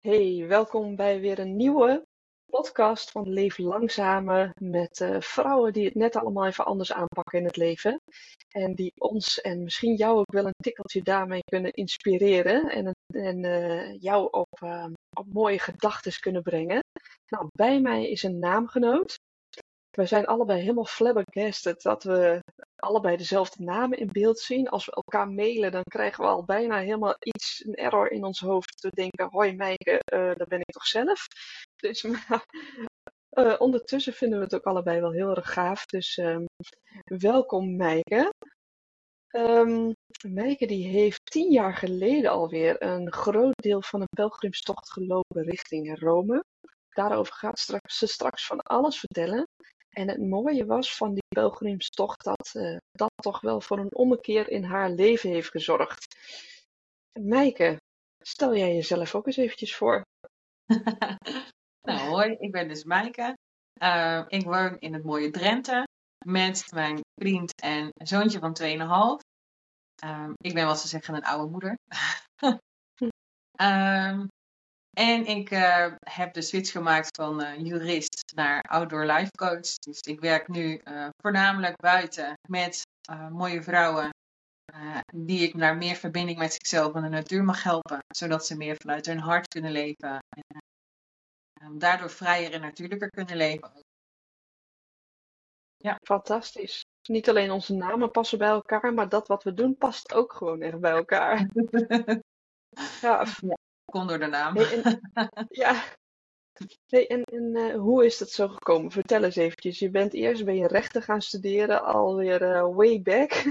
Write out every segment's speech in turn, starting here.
Hey, welkom bij weer een nieuwe podcast van Leef Langzamer met eh, vrouwen die het net allemaal even anders aanpakken in het leven. En die ons en misschien jou ook wel een tikkeltje daarmee kunnen inspireren en, en eh, jou op, uh, op mooie gedachten kunnen brengen. Nou, bij mij is een naamgenoot. We zijn allebei helemaal flabbergasted dat we allebei dezelfde namen in beeld zien. Als we elkaar mailen, dan krijgen we al bijna helemaal iets, een error in ons hoofd. We denken, hoi Meike, uh, dat ben ik toch zelf? Dus uh, ondertussen vinden we het ook allebei wel heel erg gaaf. Dus um, welkom Meike. Um, Meike die heeft tien jaar geleden alweer een groot deel van een pelgrimstocht gelopen richting Rome. Daarover gaat ze straks van alles vertellen. En het mooie was van die pelgrimstocht dat uh, dat toch wel voor een ommekeer in haar leven heeft gezorgd. Meike, stel jij jezelf ook eens eventjes voor. nou hoi, ik ben dus Meike. Uh, ik woon in het mooie Drenthe met mijn vriend en zoontje van 2,5. Um, ik ben wat ze zeggen een oude moeder. um, en ik uh, heb de switch gemaakt van uh, jurist naar outdoor life coach. Dus ik werk nu uh, voornamelijk buiten met mooie vrouwen. die ik naar meer verbinding met zichzelf en de natuur mag helpen. Zodat ze meer vanuit hun hart kunnen leven. En daardoor vrijer en natuurlijker kunnen leven. Ja. Fantastisch. Niet alleen onze namen passen bij elkaar, maar dat wat we doen past ook gewoon echt bij elkaar. ja. Kom door de naam. En, ja. En en uh, hoe is dat zo gekomen? Vertel eens eventjes. Je bent eerst ben je rechten gaan studeren, alweer uh, way back.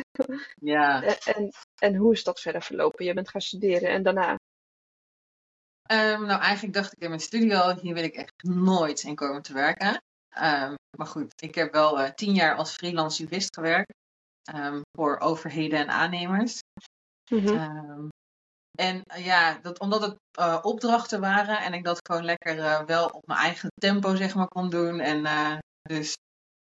Ja. en, en, en hoe is dat verder verlopen? Je bent gaan studeren en daarna? Um, nou, eigenlijk dacht ik in mijn studio, hier wil ik echt nooit in komen te werken. Um, maar goed, ik heb wel uh, tien jaar als freelance jurist gewerkt. Um, voor overheden en aannemers. Mm -hmm. En uh, ja, dat, omdat het uh, opdrachten waren en ik dat gewoon lekker uh, wel op mijn eigen tempo zeg maar kon doen. En dus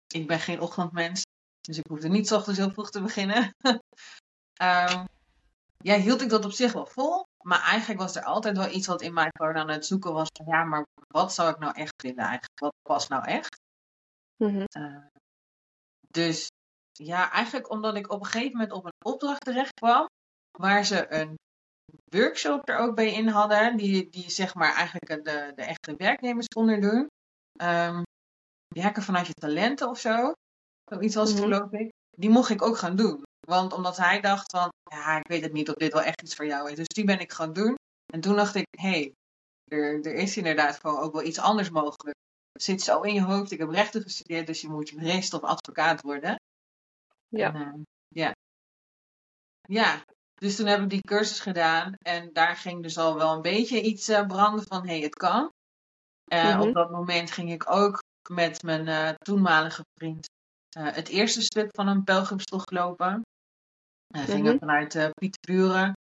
ik ben geen ochtendmens, dus ik hoefde niet ochtends heel vroeg te beginnen. um, ja, hield ik dat op zich wel vol. Maar eigenlijk was er altijd wel iets wat in mij gewoon aan het zoeken was. Van, ja, maar wat zou ik nou echt willen eigenlijk? Wat past nou echt? Mm -hmm. dus ja, eigenlijk omdat ik op een gegeven moment op een opdracht terecht kwam. Waar ze een workshop er ook bij in hadden, die, die zeg maar eigenlijk de, de echte werknemers konden doen. Um, werken vanuit je talenten of zo. Zoiets was het Mhm. geloof ik. Die mocht ik ook gaan doen. Want omdat hij dacht van, ja, ik weet het niet of dit wel echt iets voor jou is. Dus die ben ik gaan doen. En toen dacht ik, hé, hey, er, er is inderdaad gewoon ook wel iets anders mogelijk. Het zit zo in je hoofd. Ik heb rechten gestudeerd, dus je moet jurist of advocaat worden. Ja. En, uh, ja. Ja, dus toen heb ik die cursus gedaan en daar ging dus al wel een beetje iets uh, branden van hé, hey, het kan. Uh, Mhm. Op dat moment ging ik ook met mijn uh, toenmalige vriend het eerste stuk van een pelgrimstocht lopen. We Mhm. gingen vanuit uh, Pieterburen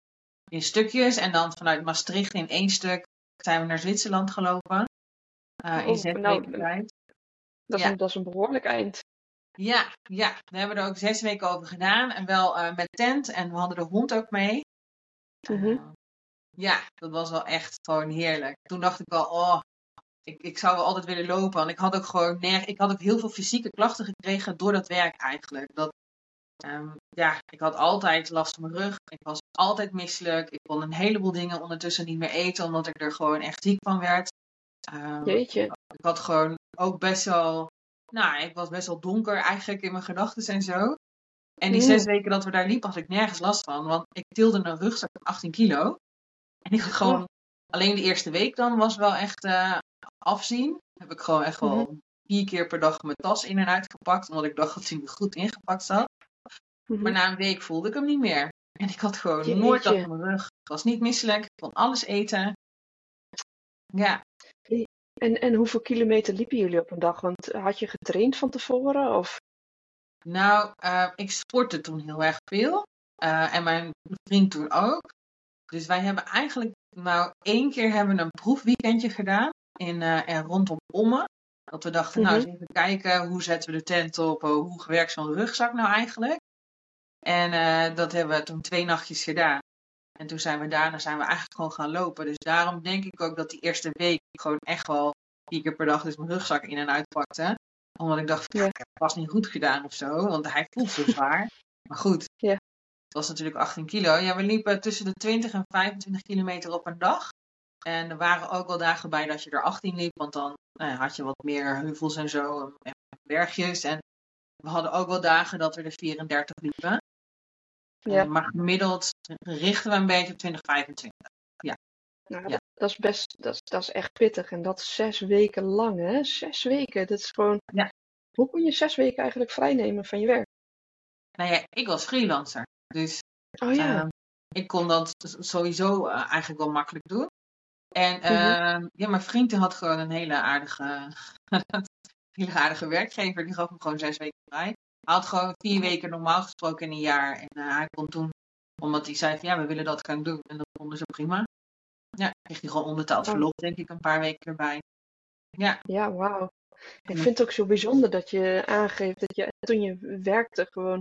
in stukjes en dan vanuit Maastricht in één stuk zijn we naar Zwitserland gelopen. in Oh, nou. Dat is, Ja. een, dat is een behoorlijk eind. Ja, ja, we hebben er ook zes weken over gedaan. En wel uh, met tent. En we hadden de hond ook mee. Mhm. Uh, ja, dat was wel echt gewoon heerlijk. Toen dacht ik wel, oh, ik, ik zou wel altijd willen lopen. Want ik had ook gewoon nerg, ik had ook heel veel fysieke klachten gekregen door dat werk eigenlijk. Dat, um, ja, ik had altijd last van mijn rug. Ik was altijd misselijk. Ik kon een heleboel dingen ondertussen niet meer eten. Omdat ik er gewoon echt ziek van werd. Um, Jeetje. ik had gewoon ook best wel nou, ik was best wel donker eigenlijk in mijn gedachten en zo. En die Mm. zes weken dat we daar liepen, had ik nergens last van. Want ik tilde een rugzak van 18 kilo. En ik had gewoon, Oh. alleen de eerste week dan was wel echt uh, afzien. Heb ik gewoon echt wel Mhm. vier keer per dag mijn tas in en uitgepakt. Omdat ik dacht dat hij goed ingepakt zat. Mhm. Maar na een week voelde ik hem niet meer. En ik had gewoon nooit van mijn rug. Ik was niet misselijk. Ik kon alles eten. Ja, En, en hoeveel kilometer liepen jullie op een dag? Want had je getraind van tevoren? Of? Nou, uh, ik sportte toen heel erg veel. Uh, en mijn vriend toen ook. Dus wij hebben eigenlijk, nou, één keer hebben we een proefweekendje gedaan. In uh, en rondom Ommen. Dat we dachten, Mhm. nou, eens even kijken. Hoe zetten we de tent op? hoe werkt zo'n rugzak nou eigenlijk? En dat hebben we toen twee nachtjes gedaan. En toen zijn we daarna zijn we eigenlijk gewoon gaan lopen. Dus daarom denk ik ook dat die eerste week ik gewoon echt wel vier keer per dag dus mijn rugzak in en uit pakte. Omdat ik dacht, ja. ik heb het vast niet goed gedaan of zo. Want hij voelt zo zwaar. maar goed, ja. het was natuurlijk 18 kilo. Ja, we liepen tussen de 20 en 25 kilometer op een dag. En er waren ook wel dagen bij dat je er 18 liep. Want dan ja, had je wat meer heuvels en zo. En bergjes. En we hadden ook wel dagen dat we er 34 liepen. Ja. Maar gemiddeld richten we een beetje op 2025. Ja. Nou, Ja. dat, dat is best, dat dat is echt pittig. En dat zes weken lang, hè? Zes weken, dat is gewoon... Ja. Hoe kun je zes weken eigenlijk vrijnemen van je werk? Nou ja, ik was freelancer. Dus Oh ja, ehm, ik kon dat sowieso eh, eigenlijk wel makkelijk doen. En Mhm. ehm, ja, mijn vriend had gewoon een hele aardige, hele aardige werkgever. Die gaf hem gewoon zes weken vrij. Hij had gewoon vier weken normaal gesproken in een jaar. En eh, hij kon toen, omdat hij zei van ja, we willen dat gaan doen. En dat vonden ze prima. Ja, kreeg hij gewoon ondertaald Oh. verlof, denk ik, een paar weken erbij. Ja, ja, wauw. Ik vind het ook zo bijzonder dat je aangeeft dat je toen je werkte gewoon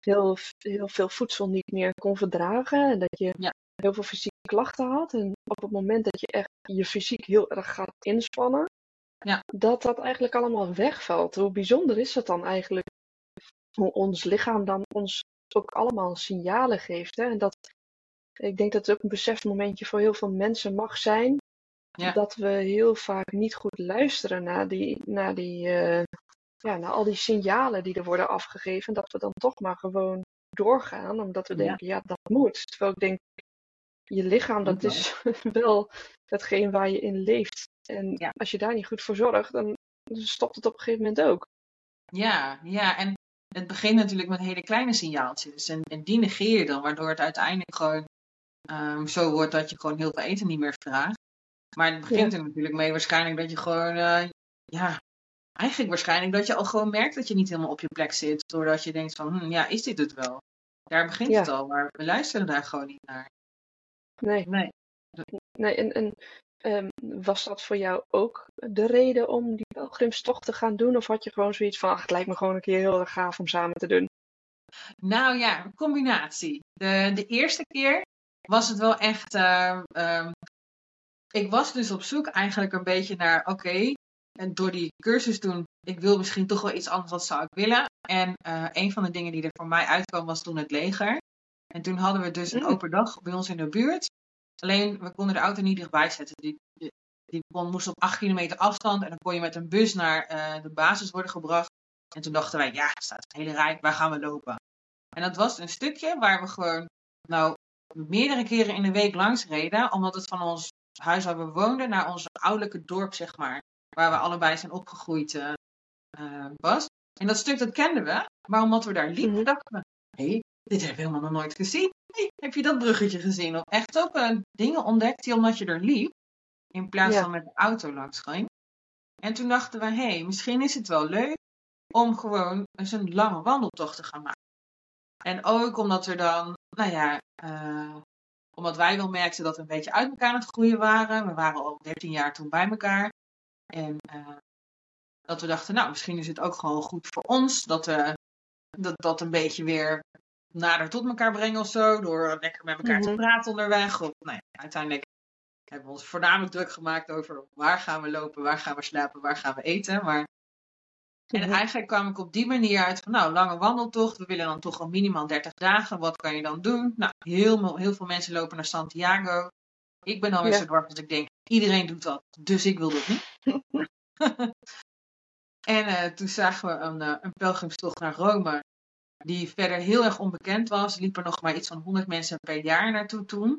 heel, heel veel voedsel niet meer kon verdragen. En dat je Ja. heel veel fysieke klachten had. En op het moment dat je echt je fysiek heel erg gaat inspannen, Ja. dat dat eigenlijk allemaal wegvalt. Hoe bijzonder is dat dan eigenlijk? Hoe ons lichaam dan ons ook allemaal signalen geeft. Hè? En dat, ik denk dat het ook een besefmomentje voor heel veel mensen mag zijn. Ja. Dat we heel vaak niet goed luisteren naar, die, naar, die, eh, ja, naar al die signalen die er worden afgegeven. Dat we dan toch maar gewoon doorgaan, omdat we denken, ja, dat moet. Terwijl ik denk, je lichaam, dat is wel hetgeen waar je in leeft. En Ja. als je daar niet goed voor zorgt, dan dan stopt het op een gegeven moment ook. Ja, ja, en het begint natuurlijk met hele kleine signaaltjes. En, en die negeer je dan, waardoor het uiteindelijk gewoon ehm, zo wordt dat je gewoon heel veel eten niet meer vraagt. Maar het begint er natuurlijk mee waarschijnlijk dat je gewoon, eh, ja, eigenlijk waarschijnlijk dat je al gewoon merkt dat je niet helemaal op je plek zit. Doordat je denkt van, hm, ja, is dit het wel? Daar begint Ja. het al, maar we luisteren daar gewoon niet naar. Nee, Nee. nee en, en ehm, was dat voor jou ook de reden om die pelgrimstocht te gaan doen? Of had je gewoon zoiets van, ach, het lijkt me gewoon een keer heel erg gaaf om samen te doen? Nou ja, een combinatie. De, de eerste keer was het wel echt. ehm, ehm, ik was dus op zoek eigenlijk een beetje naar, oké, en door die cursus doen, ik wil misschien toch wel iets anders, wat zou ik willen? En eh, een van de dingen die er voor mij uitkwam was toen het leger. En toen hadden we dus een Mm. open dag bij ons in de buurt. Alleen, we konden de auto niet dichtbij zetten. Die, die, die kon, moest op 8 kilometer afstand en dan kon je met een bus naar eh, de basis worden gebracht. En toen dachten wij, ja, er staat een hele rij, waar gaan we lopen? En dat was een stukje waar we gewoon, nou, meerdere keren in de week langs reden, omdat het van ons huis waar we woonden naar ons ouderlijke dorp, zeg maar, waar we allebei zijn opgegroeid, eh, eh, was. En dat stuk, dat kenden we, maar omdat we daar liepen, Mhm. dachten we, hé, hey, dit hebben we helemaal nog nooit gezien. Hey, heb je dat bruggetje gezien? Of echt ook eh, dingen ontdekt die omdat je er liep, in plaats Ja. van met de auto langs ging. En toen dachten we, hé, hey, misschien is het wel leuk om gewoon eens een lange wandeltocht te gaan maken. En ook omdat we dan, nou ja, eh, omdat wij wel merkten dat we een beetje uit elkaar aan het groeien waren. We waren al 13 jaar toen bij elkaar. En eh, dat we dachten, nou, misschien is het ook gewoon goed voor ons dat we dat, dat een beetje weer nader tot elkaar brengen of zo. Door lekker met elkaar te Mhm. praten onderweg. Of, nou ja, uiteindelijk hebben we ons voornamelijk druk gemaakt over waar gaan we lopen, waar gaan we slapen, waar gaan we eten. Maar en Mhm. eigenlijk kwam ik op die manier uit van, nou, lange wandeltocht. We willen dan toch al minimaal 30 dagen. Wat kan je dan doen? Nou, heel, heel veel mensen lopen naar Santiago. Ik ben alweer Ja. zo dwars dat ik denk, iedereen doet dat. Dus ik wil dat niet. en eh, toen zagen we een, eh, een pelgrimstocht naar Rome. Die verder heel erg onbekend was. Liepen nog maar iets van 100 mensen per jaar naartoe toen.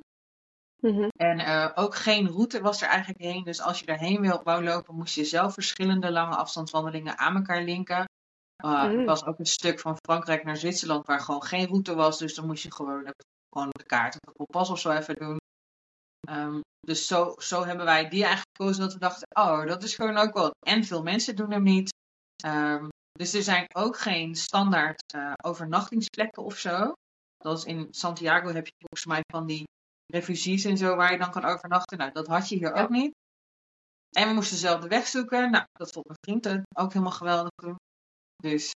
Mhm. En eh, ook geen route was er eigenlijk heen. Dus als je daarheen wil, wou lopen, moest je zelf verschillende lange afstandswandelingen aan elkaar linken. Uh, Mm. Er was ook een stuk van Frankrijk naar Zwitserland waar gewoon geen route was. Dus dan moest je gewoon, gewoon de kaart of de kompas of zo even doen. Ehm, dus zo, zo hebben wij die eigenlijk gekozen dat we dachten, oh, dat is gewoon ook wel. En veel mensen doen hem niet. Ehm, dus er zijn ook geen standaard eh, overnachtingsplekken of zo. Zoals in Santiago heb je volgens mij van die refugies en zo waar je dan kan overnachten. Nou, dat had je hier Ja. ook niet. En we moesten zelf de weg zoeken. Nou, dat vond mijn vriend ook helemaal geweldig toen. Dus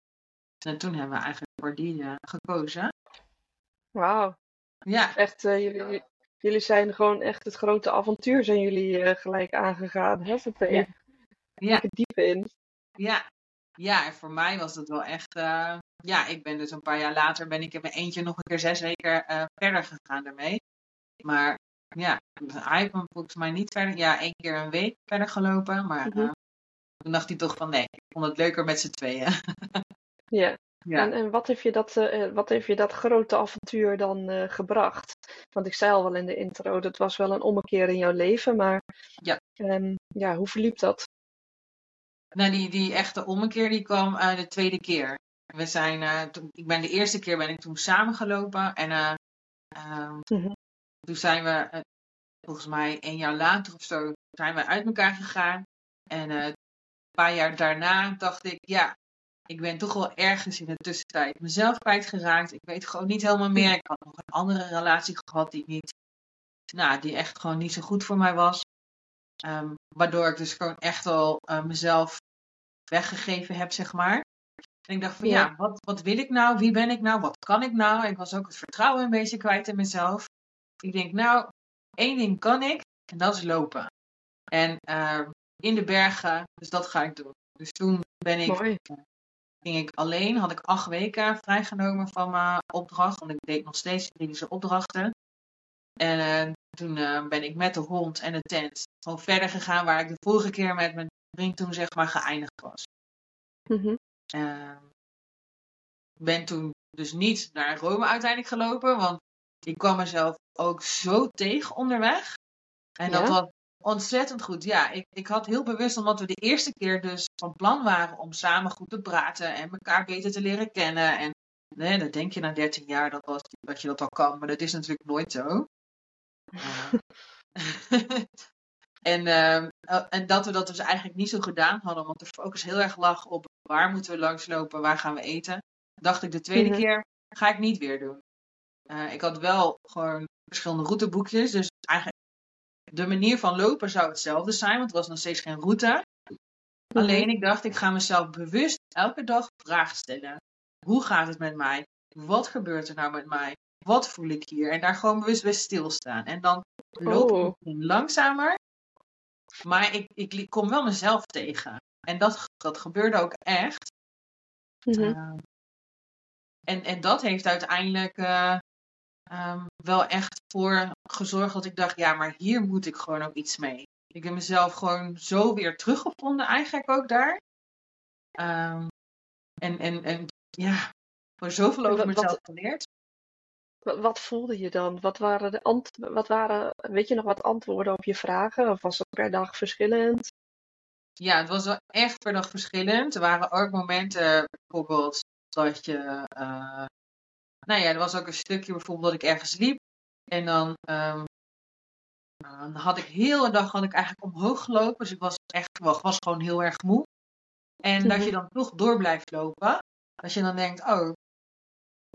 en toen hebben we eigenlijk voor die eh, gekozen. Wauw. Ja, Echt, eh, jullie, jullie zijn gewoon echt het grote avontuur zijn jullie gelijk aangegaan. Hè? Ja. er diep in. Ja. Ja, en voor mij was het wel echt. eh, ja, ik ben dus een paar jaar later ben ik in mijn eentje nog een keer zes weken eh, verder gegaan daarmee. Maar ja, hij heeft me volgens mij niet verder. Ja, één keer een week verder gelopen. Maar Mhm. eh, toen dacht hij toch van nee, ik vond het leuker met z'n tweeën. Ja. ja. En, en wat, heeft je dat, wat heeft je dat grote avontuur dan gebracht? Want ik zei al wel in de intro, dat was wel een ommekeer in jouw leven, maar Ja. ehm, ja, hoe verliep dat? Nou, die, die echte ommekeer die kwam eh, de tweede keer. We zijn, eh, toen, ik ben de eerste keer ben ik toen samengelopen. En eh, ehm, Mhm. toen zijn we, volgens mij een jaar later of zo, zijn we uit elkaar gegaan. En een paar jaar daarna dacht ik, ja, ik ben toch wel ergens in de tussentijd mezelf kwijtgeraakt. Ik weet gewoon niet helemaal meer. Ik had nog een andere relatie gehad die niet, nou, die echt gewoon niet zo goed voor mij was. Ehm, waardoor ik dus gewoon echt wel eh, mezelf weggegeven heb, zeg maar. En ik dacht van ja, Ja. wat, wat wil ik nou? Wie ben ik nou? Wat kan ik nou? Ik was ook het vertrouwen een beetje kwijt in mezelf. Ik denk nou, één ding kan ik en dat is lopen. En ehm, in de bergen, dus dat ga ik doen. Dus toen ben ik, Mooi. ging ik alleen, had ik acht weken vrijgenomen van mijn opdracht. Want ik deed nog steeds juridische opdrachten. En eh, toen eh, ben ik met de hond en de tent gewoon verder gegaan waar ik de vorige keer met mijn vriend toen zeg maar geëindigd was. Ehm, ben toen dus niet naar Rome uiteindelijk gelopen, want ik kwam mezelf ook zo tegen onderweg. En dat was ontzettend goed. Ja, ik, ik had heel bewust, omdat we de eerste keer dus van plan waren om samen goed te praten en elkaar beter te leren kennen. En nee, dat denk je na 13 jaar dat, was, dat je dat al kan, maar dat is natuurlijk nooit zo. En, ehm, eh, en dat we dat dus eigenlijk niet zo gedaan hadden, want de focus heel erg lag op waar moeten we langslopen, waar gaan we eten. Dacht ik de tweede Mhm. keer, ga ik niet weer doen. Eh, ik had wel gewoon verschillende routeboekjes, dus eigenlijk de manier van lopen zou hetzelfde zijn, want het was nog steeds geen route. Mhm. Alleen ik dacht, ik ga mezelf bewust elke dag vragen stellen. Hoe gaat het met mij? Wat gebeurt er nou met mij? Wat voel ik hier? En daar gewoon bewust bij stilstaan. En dan loop ik Oh. langzamer. Maar ik, ik kom wel mezelf tegen. En dat, dat gebeurde ook echt. Mhm. Ehm, en, en dat heeft uiteindelijk eh, ehm, wel echt voor gezorgd dat ik dacht, ja, maar hier moet ik gewoon ook iets mee. Ik heb mezelf gewoon zo weer teruggevonden eigenlijk ook daar. Ehm, en, en, en ja, voor zoveel over wat- mezelf geleerd. Wat, voelde je dan? Wat waren de ant wat waren, weet je nog wat antwoorden op je vragen? Of was het per dag verschillend? Ja, het was wel echt per dag verschillend. Er waren ook momenten, bijvoorbeeld, dat je. eh, nou ja, er was ook een stukje bijvoorbeeld dat ik ergens liep. En dan, ehm, dan had ik heel de dag had ik eigenlijk omhoog gelopen. Dus ik was echt wel, was gewoon heel erg moe. En dat Mhm. je dan toch door blijft lopen. Als je dan denkt, oh,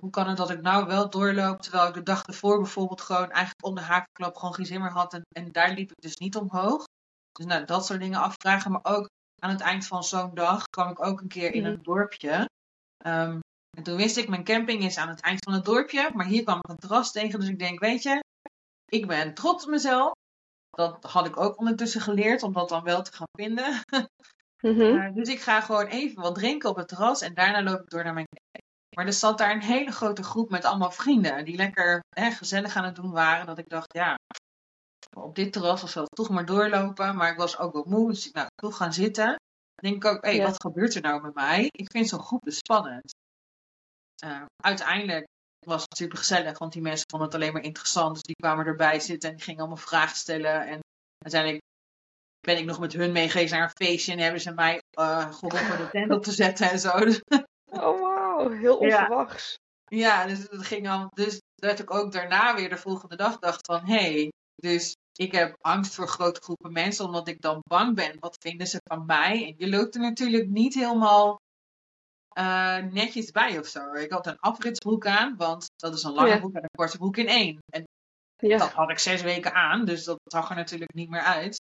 hoe kan het dat ik nou wel doorloop, terwijl ik de dag ervoor bijvoorbeeld gewoon eigenlijk om de havenklap gewoon geen zin meer had en, en daar liep ik dus niet omhoog. Dus nou, dat soort dingen afvragen, maar ook aan het eind van zo'n dag kwam ik ook een keer in Mhm. een dorpje. Ehm, en toen wist ik, mijn camping is aan het eind van het dorpje, maar hier kwam ik een terras tegen, dus ik denk, weet je, ik ben trots op mezelf. Dat had ik ook ondertussen geleerd, om dat dan wel te gaan vinden. Mhm. Uh, dus ik ga gewoon even wat drinken op het terras en daarna loop ik door naar mijn camping. Maar er zat daar een hele grote groep met allemaal vrienden die lekker hè, gezellig aan het doen waren. Dat ik dacht, ja, op dit terras was dat toch maar doorlopen. Maar ik was ook wel moe, dus ik nou toch gaan zitten. Dan denk ik ook, hé, Ja. wat gebeurt er nou met mij? Ik vind zo'n groep dus spannend. Uh, uiteindelijk was het super gezellig, want die mensen vonden het alleen maar interessant. Dus die kwamen erbij zitten en die gingen allemaal vragen stellen. En uiteindelijk ben ik nog met hun mee geweest naar een feestje en hebben ze mij uh, geholpen de tent op te zetten en zo. Dus, Oh, wauw, heel onverwachts. ja, dus dat ging al. Dus dat ik ook daarna weer de volgende dag dacht van hé, hey, dus ik heb angst voor grote groepen mensen, omdat ik dan bang ben. Wat vinden ze van mij? En je loopt er natuurlijk niet helemaal uh, netjes bij of zo. Ik had een afritsbroek aan, want dat is een lange Ja. broek en een korte broek in één. En Ja. dat had ik zes weken aan, dus dat zag er natuurlijk niet meer uit.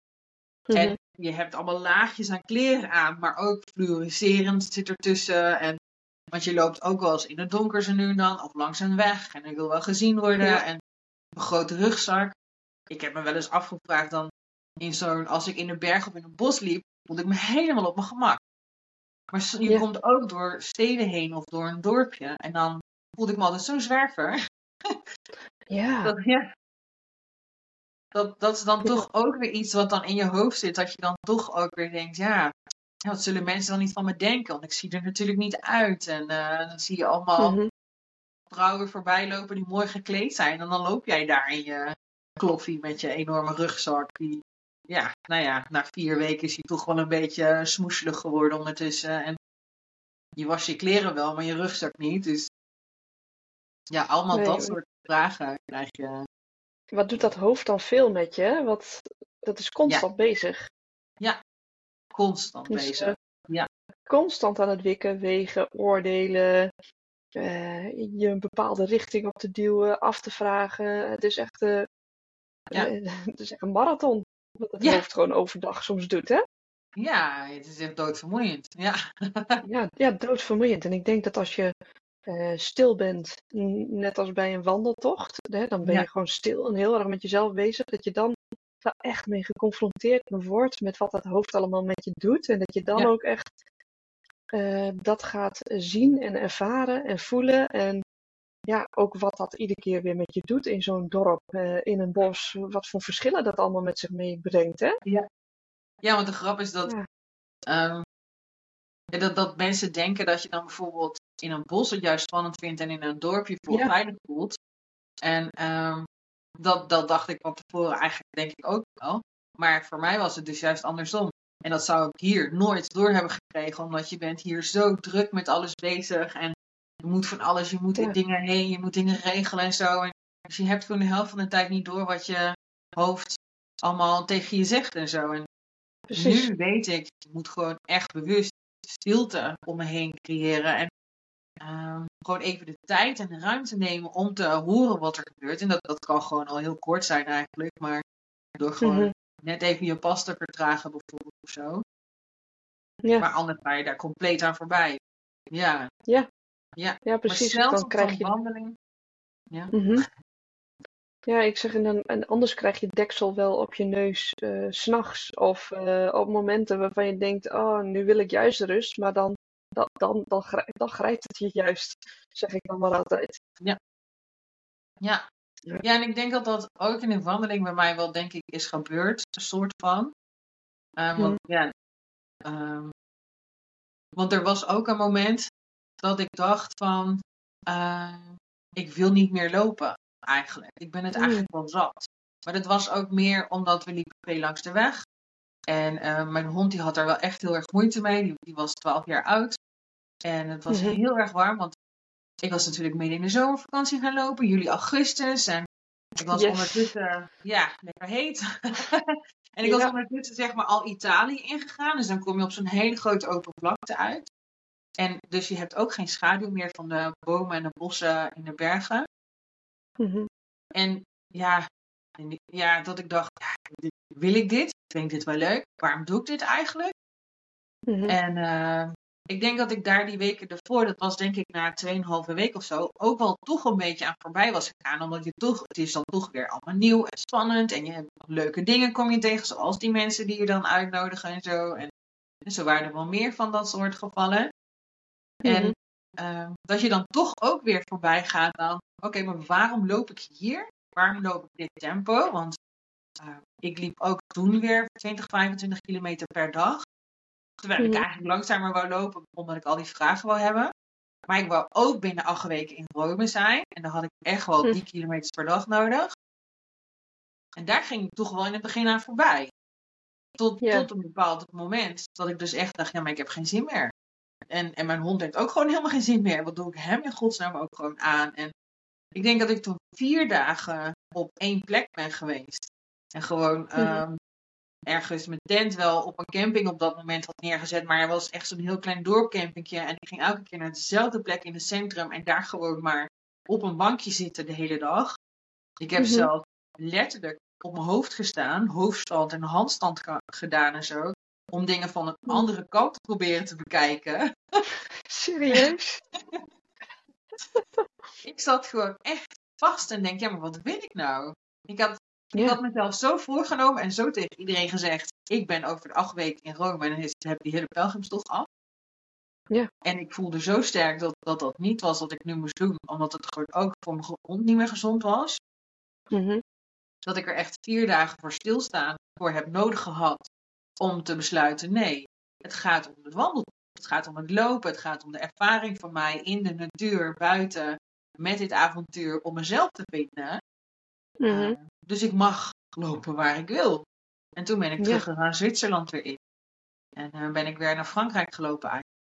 Mhm. En je hebt allemaal laagjes aan kleren aan, maar ook fluoriserend zit ertussen. En, want je loopt ook wel eens in het donker zo nu en dan, of langs een weg. En er wil wel gezien worden. Ja. En een grote rugzak. ik heb me wel eens afgevraagd dan in zo'n, als ik in de berg of in een bos liep, voelde ik me helemaal op mijn gemak. Maar je Ja. komt ook door steden heen of door een dorpje. En dan voelde ik me altijd zo'n zwerver. Ja, Dat, ja. dat, dat is dan Ja. toch ook weer iets wat dan in je hoofd zit. Dat je dan toch ook weer denkt, ja, wat zullen mensen dan niet van me denken? Want ik zie er natuurlijk niet uit. En eh, dan zie je allemaal mhm. vrouwen voorbij lopen die mooi gekleed zijn. En dan loop jij daar in je kloffie met je enorme rugzak. Die, ja, nou ja, na vier weken is hij toch wel een beetje smoeselig geworden ondertussen. En je was je kleren wel, maar je rugzak niet. Dus ja, allemaal Nee, dat soort vragen krijg je. Wat doet dat hoofd dan veel met je? Wat, dat is constant bezig. Constant Dus, bezig. eh, Ja. Constant aan het wikken, wegen, oordelen. eh, je een bepaalde richting op te duwen, af te vragen. Het is echt, eh, Ja. het is echt een marathon. Wat het Ja. hoofd gewoon overdag soms doet, hè? Ja, het is echt doodvermoeiend. Ja. Ja, ja, doodvermoeiend. En ik denk dat als je stil bent, net als bij een wandeltocht, hè, dan ben Ja. je gewoon stil en heel erg met jezelf bezig, dat je dan wel echt mee geconfronteerd wordt met wat dat hoofd allemaal met je doet. En dat je dan Ja. ook echt eh, dat gaat zien en ervaren en voelen. En ja, ook wat dat iedere keer weer met je doet in zo'n dorp, eh, in een bos. Wat voor verschillen dat allemaal met zich meebrengt, hè? ja, want de grap is dat, Ja. ehm, ja, dat, dat mensen denken dat je dan bijvoorbeeld in een bos het juist spannend vindt en in een dorpje voor Ja. veilig voelt. En ehm, dat, dat dacht ik van tevoren eigenlijk denk ik ook wel. Maar voor mij was het dus juist andersom. En dat zou ik hier nooit door hebben gekregen, omdat je bent hier zo druk met alles bezig. En je moet van alles, je moet in Ja. dingen heen, je moet dingen regelen en zo. En dus je hebt gewoon de helft van de tijd niet door wat je hoofd allemaal tegen je zegt en zo. En Precies. nu weet ik, ik moet gewoon echt bewust stilte om me heen creëren. En ehm, gewoon even de tijd en de ruimte nemen om te horen wat er gebeurt. En dat, dat kan gewoon al heel kort zijn eigenlijk. Maar door gewoon Mhm. net even je pas te vertragen bijvoorbeeld of zo. Ja. Maar anders ga je daar compleet aan voorbij. Ja, Ja, maar precies. zelfs Dan krijg je wandeling. Mhm. Ja, ik zeg, en, dan, en anders krijg je deksel wel op je neus eh, s s'nachts of eh, op momenten waarvan je denkt, oh, nu wil ik juist rust, maar dan, dan, dan, dan, grij- dan grijpt het je juist, zeg ik dan maar altijd. Ja. Ja. ja, en ik denk dat dat ook in een wandeling bij mij wel, denk ik, is gebeurd. Een soort van. Ehm, want ja, ehm, want er was ook een moment dat ik dacht van, eh, ik wil niet meer lopen eigenlijk. Ik ben het Mm. eigenlijk wel zat. Maar dat was ook meer omdat we liepen veel langs de weg. En mijn hond die had er wel echt heel erg moeite mee. Die, die was 12 jaar oud. En het was Mhm. heel erg warm, want ik was natuurlijk midden in de zomervakantie gaan lopen, juli, augustus. En ik was Yes. ondertussen, ja, lekker heet. en ik was ondertussen zeg maar al Italië ingegaan. Dus dan kom je op zo'n hele grote open vlakte uit. En dus je hebt ook geen schaduw meer van de bomen en de bossen in de bergen. Mhm. En ja, ja dat ik dacht, wil ik dit? Vind ik dit wel leuk? Waarom doe ik dit eigenlijk? Mhm. En eh, ik denk dat ik daar die weken ervoor, dat was denk ik na 2,5 week of zo, ook wel toch een beetje aan voorbij was gegaan. Omdat je toch, het is dan toch weer allemaal nieuw en spannend. En je hebt leuke dingen kom je tegen, zoals die mensen die je dan uitnodigen en zo. En, en zo waren er wel meer van dat soort gevallen. Mhm. En eh, dat je dan toch ook weer voorbij gaat aan, oké, maar waarom loop ik hier? Waarom loop ik dit tempo? Want eh, ik liep ook toen weer 20, 25 kilometer per dag. Terwijl ik Mhm. eigenlijk langzamer wou lopen, omdat ik al die vragen wou hebben. Maar ik wou ook binnen acht weken in Rome zijn. En dan had ik echt wel Hm. 10 kilometers per dag nodig. En daar ging ik toch wel in het begin aan voorbij. Tot, Ja. tot een bepaald moment dat ik dus echt dacht, ja, maar ik heb geen zin meer. En, en mijn hond heeft ook gewoon helemaal geen zin meer. Wat doe ik hem in godsnaam ook gewoon aan? En ik denk dat ik toen vier dagen op één plek ben geweest. En gewoon Mhm. ehm, ergens mijn tent wel op een camping op dat moment had neergezet. Maar er was echt zo'n heel klein dorpcampingje. En ik ging elke keer naar dezelfde plek in het centrum. En daar gewoon maar op een bankje zitten de hele dag. Ik heb Mhm. zelf letterlijk op mijn hoofd gestaan. Hoofdstand en handstand gedaan en zo. Om dingen van een andere kant te proberen te bekijken. Serieus? Ik zat gewoon echt vast en denk, ja, maar wat wil ik nou? Ik had Ik had mezelf zo voorgenomen en zo tegen iedereen gezegd. Ik ben over de acht weken in Rome en dan heb die hele pelgrimstocht af. Ja. En ik voelde zo sterk dat, dat dat niet was wat ik nu moest doen. Omdat het gewoon ook voor mijn gezond niet meer gezond was. Mhm. Dat ik er echt vier dagen voor stilstaan voor heb nodig gehad. Om te besluiten, nee, het gaat om het wandelen. Het gaat om het lopen. Het gaat om de ervaring van mij in de natuur, buiten. Met dit avontuur om mezelf te vinden. Mhm. Uh, dus ik mag lopen waar ik wil. En toen ben ik terug naar Zwitserland weer in. En uh, ben ik weer naar Frankrijk gelopen eigenlijk.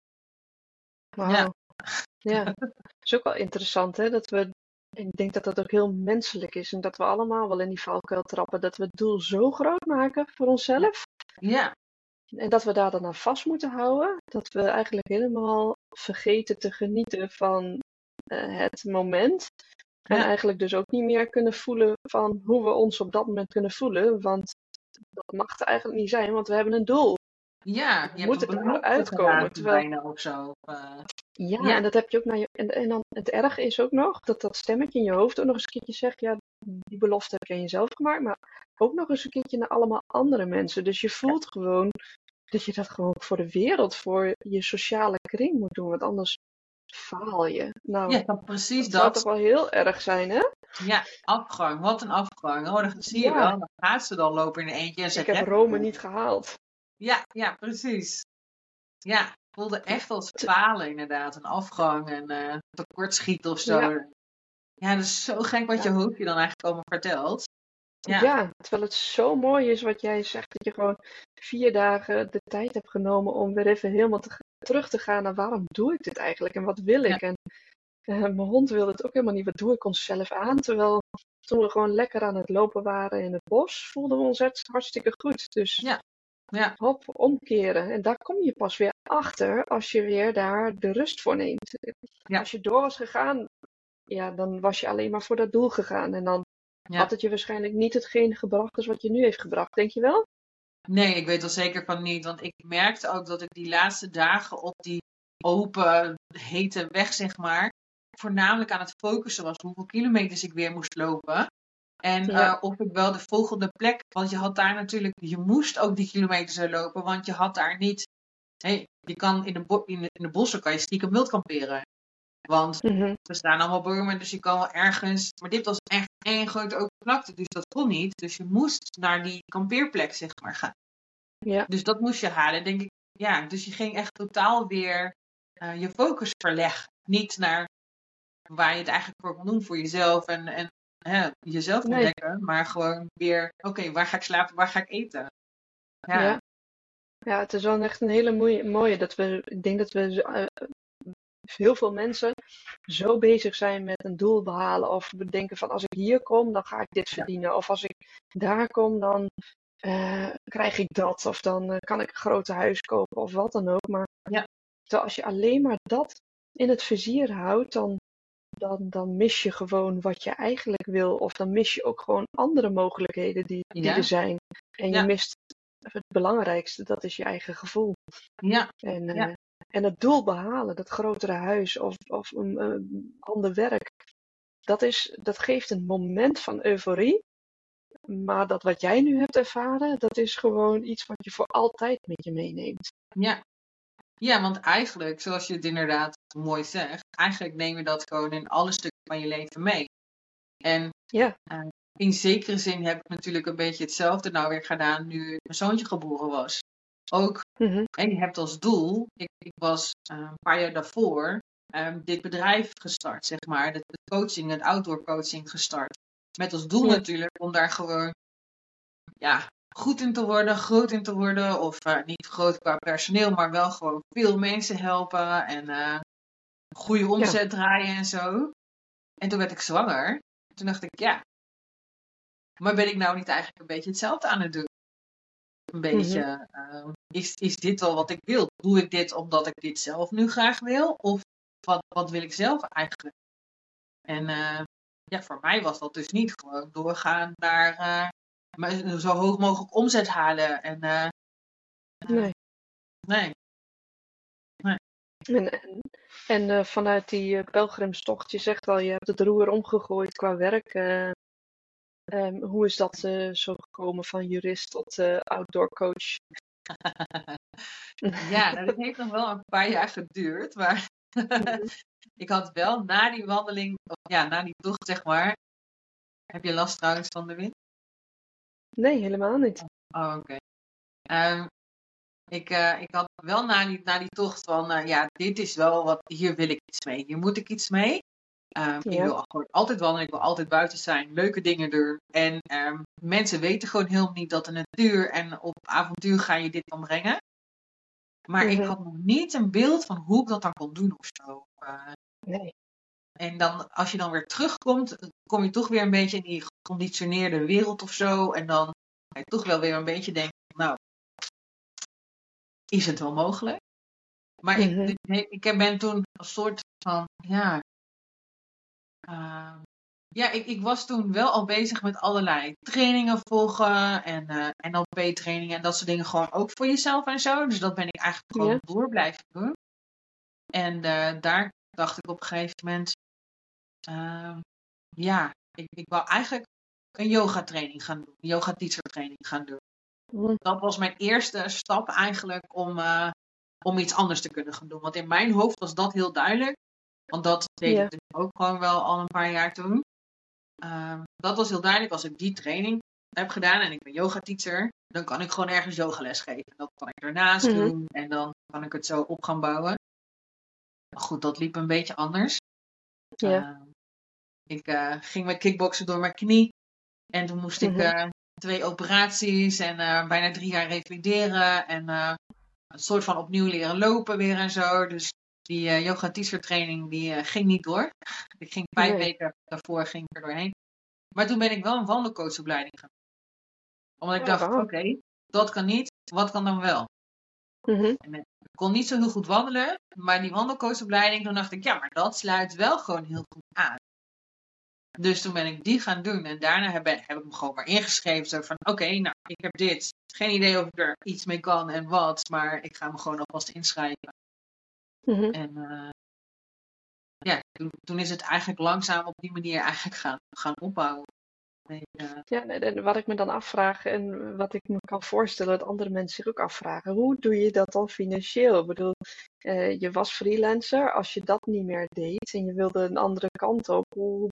Wauw. Ja. ja, dat is ook wel interessant hè, dat we, ik denk dat dat ook heel menselijk is en dat we allemaal wel in die valkuil trappen, dat we het doel zo groot maken voor onszelf. Ja. En dat we daar dan aan vast moeten houden, dat we eigenlijk helemaal vergeten te genieten van uh, het moment. En eigenlijk dus ook niet meer kunnen voelen van hoe we ons op dat moment kunnen voelen. Want dat mag er eigenlijk niet zijn, want we hebben een doel. Ja, je hebt er belofte uitkomen, terwijl- bijna of zo. Uh, Ja, Ja. en dat heb je ook naar je. En, en dan het erge is ook nog dat dat stemmetje in je hoofd ook nog eens een keertje zegt: ja, die belofte heb je aan jezelf gemaakt, maar ook nog eens een keertje naar allemaal andere mensen. Dus je voelt gewoon dat je dat gewoon voor de wereld, voor je sociale kring moet doen, want anders faal je. Nou, ja, precies dat zou dat. toch wel heel erg zijn, hè? Ja, afgang. Wat een afgang. Oh, dan zie je Ja. wel. Dan gaat ze dan lopen in eentje en ze Ik heb Rome niet gehaald. Ja, ja, precies. Ja, voelde echt als falen inderdaad. Een afgang en eh tekortschieten of zo. Ja. Ja. dat is zo gek wat je hoofdje dan eigenlijk allemaal vertelt. Ja. Ja. terwijl het zo mooi is wat jij zegt, dat je gewoon vier dagen de tijd hebt genomen om weer even helemaal te, terug te gaan naar waarom doe ik dit eigenlijk en wat wil ik. En eh, mijn hond wilde het ook helemaal niet, wat doe ik onszelf aan? Terwijl toen we gewoon lekker aan het lopen waren in het bos, voelden we ons hartst- hartstikke goed. Dus Ja. Ja, hop, omkeren. En daar kom je pas weer achter als je weer daar de rust voor neemt. Ja. Als je door was gegaan, ja, dan was je alleen maar voor dat doel gegaan. En dan ja. had het je waarschijnlijk niet hetgeen gebracht als wat je nu heeft gebracht, denk je wel? Nee, ik weet er zeker van niet. Want ik merkte ook dat ik die laatste dagen op die open, hete weg, zeg maar, voornamelijk aan het focussen was hoeveel kilometers ik weer moest lopen. En Ja. eh, of ik wel de volgende plek, want je had daar natuurlijk, je moest ook die kilometers lopen, want je had daar niet, hey, je kan in de, in de, in de bossen kan je stiekem wild kamperen. Want Mhm. er staan allemaal bomen, dus je kan wel ergens. Maar dit was echt één grote open vlakte, dus dat kon niet. Dus je moest naar die kampeerplek, zeg maar, gaan. Ja. Dus dat moest je halen, denk ik. Ja, dus je ging echt totaal weer eh, je focus verleggen. Niet naar waar je het eigenlijk voor kon doen, voor jezelf en, en hè, jezelf Nee. ontdekken. Maar gewoon weer, oké, waar ga ik slapen, waar ga ik eten? Ja, Ja. Ja, het is wel echt een hele mooie, mooie dat we, ik denk dat we eh, heel veel mensen zo bezig zijn met een doel behalen of bedenken van als ik hier kom, dan ga ik dit verdienen. Of als ik daar kom, dan eh, krijg ik dat. Of dan eh, kan ik een grote huis kopen of wat dan ook. Maar Ja. als je alleen maar dat in het vizier houdt, dan, dan, dan mis je gewoon wat je eigenlijk wil. Of dan mis je ook gewoon andere mogelijkheden die, die Ja. er zijn. En je mist het belangrijkste, dat is je eigen gevoel. ja, En, eh, Ja. En het doel behalen, dat grotere huis of, of een, een ander werk, dat, is, dat geeft een moment van euforie. Maar dat wat jij nu hebt ervaren, dat is gewoon iets wat je voor altijd met je meeneemt. ja. Ja, want eigenlijk, zoals je het inderdaad mooi zegt, eigenlijk neem je dat gewoon in alle stukken van je leven mee. En Ja, in zekere zin heb ik natuurlijk een beetje hetzelfde nou weer gedaan nu mijn zoontje geboren was. Ook, mhm, en je hebt als doel, ik, ik was eh, een paar jaar daarvoor ehm, dit bedrijf gestart, zeg maar, de, de coaching, het outdoor coaching gestart. Met als doel Ja. natuurlijk om daar gewoon ja, goed in te worden, groot in te worden. Of eh, niet groot qua personeel, maar wel gewoon veel mensen helpen en eh, goede omzet draaien en zo. En toen werd ik zwanger. Toen dacht ik, ja, maar ben ik nou niet eigenlijk een beetje hetzelfde aan het doen? Een beetje, eh, is, is dit wel wat ik wil? Doe ik dit omdat ik dit zelf nu graag wil? Of wat, wat wil ik zelf eigenlijk? En eh, ja, voor mij was dat dus niet gewoon doorgaan naar eh, maar zo hoog mogelijk omzet halen. En eh, nee. nee, En, en, en vanuit die pelgrimstocht, je zegt al, je hebt het roer omgegooid qua werk. eh, Ehm, hoe is dat zo gekomen van jurist tot outdoor coach? ja, nou, dat heeft nog wel een paar jaar geduurd. Maar mhm. ik had wel na die wandeling, of ja, na die tocht zeg maar. Heb je last trouwens van de wind? Nee, helemaal niet. Oh, oké. Ehm, ik, uh, ik had wel na die, na die tocht van, uh, ja, dit is wel wat, hier wil ik iets mee. Hier moet ik iets mee. Um, Ik wil gewoon altijd wandelen, ik wil altijd buiten zijn, leuke dingen doen. En um, mensen weten gewoon helemaal niet dat de natuur en op avontuur ga je dit dan brengen. Maar ik mhm. had nog niet een beeld van hoe ik dat dan kon doen of zo. Uh, nee. En dan, als je dan weer terugkomt, kom je toch weer een beetje in die geconditioneerde wereld of zo. En dan ga je toch wel weer een beetje denken, nou, is het wel mogelijk? Maar ik, mhm. ik, ik ben toen een soort van, ja, uh, ja, ik, ik was toen wel al bezig met allerlei trainingen volgen en uh, eh, NLP-trainingen en dat soort dingen gewoon ook voor jezelf en zo. Dus dat ben ik eigenlijk gewoon door blijven doen. En uh, daar dacht ik op een gegeven moment, uh, ja, ik, ik wou eigenlijk een yoga-training gaan doen, een yoga-teacher-training gaan doen. Dat was mijn eerste stap eigenlijk om, uh, om iets anders te kunnen gaan doen. Want in mijn hoofd was dat heel duidelijk. Want dat deed ik dus ook gewoon wel al een paar jaar toen. Uh, dat was heel duidelijk. Als ik die training heb gedaan en ik ben yoga teacher, dan kan ik gewoon ergens yogales geven. Dat kan ik daarnaast mhm. doen en dan kan ik het zo op gaan bouwen. Maar goed, dat liep een beetje anders. Ja. Uh, ik uh, ging met kickboksen door mijn knie. En toen moest ik mhm. eh, twee operaties en eh, bijna drie jaar revalideren. En een soort van opnieuw leren lopen weer en zo. Dus die uh, yoga teacher training die uh, ging niet door. Ik ging vijf weken daarvoor ging ik er doorheen. Maar toen ben ik wel een wandelcoachopleiding gaan Omdat ik dacht, oké, dat kan niet. Wat kan dan wel? Mm -hmm. en, ik kon niet zo heel goed wandelen. Maar die wandelcoachopleiding, toen dacht ik, ja, maar dat sluit wel gewoon heel goed aan. Dus toen ben ik die gaan doen. En daarna heb, heb ik me gewoon maar ingeschreven. Zo van, oké, nou, ik heb dit. Geen idee of ik er iets mee kan en wat. Maar ik ga me gewoon alvast inschrijven. Mhm. En uh, ja, toen, toen, is het eigenlijk langzaam op die manier eigenlijk gaan, gaan opbouwen. Uh... Ja, en wat ik me dan afvraag en wat ik me kan voorstellen dat andere mensen zich ook afvragen. Hoe doe je dat dan financieel? Ik bedoel, uh, je was freelancer. Als je dat niet meer deed en je wilde een andere kant op, hoe,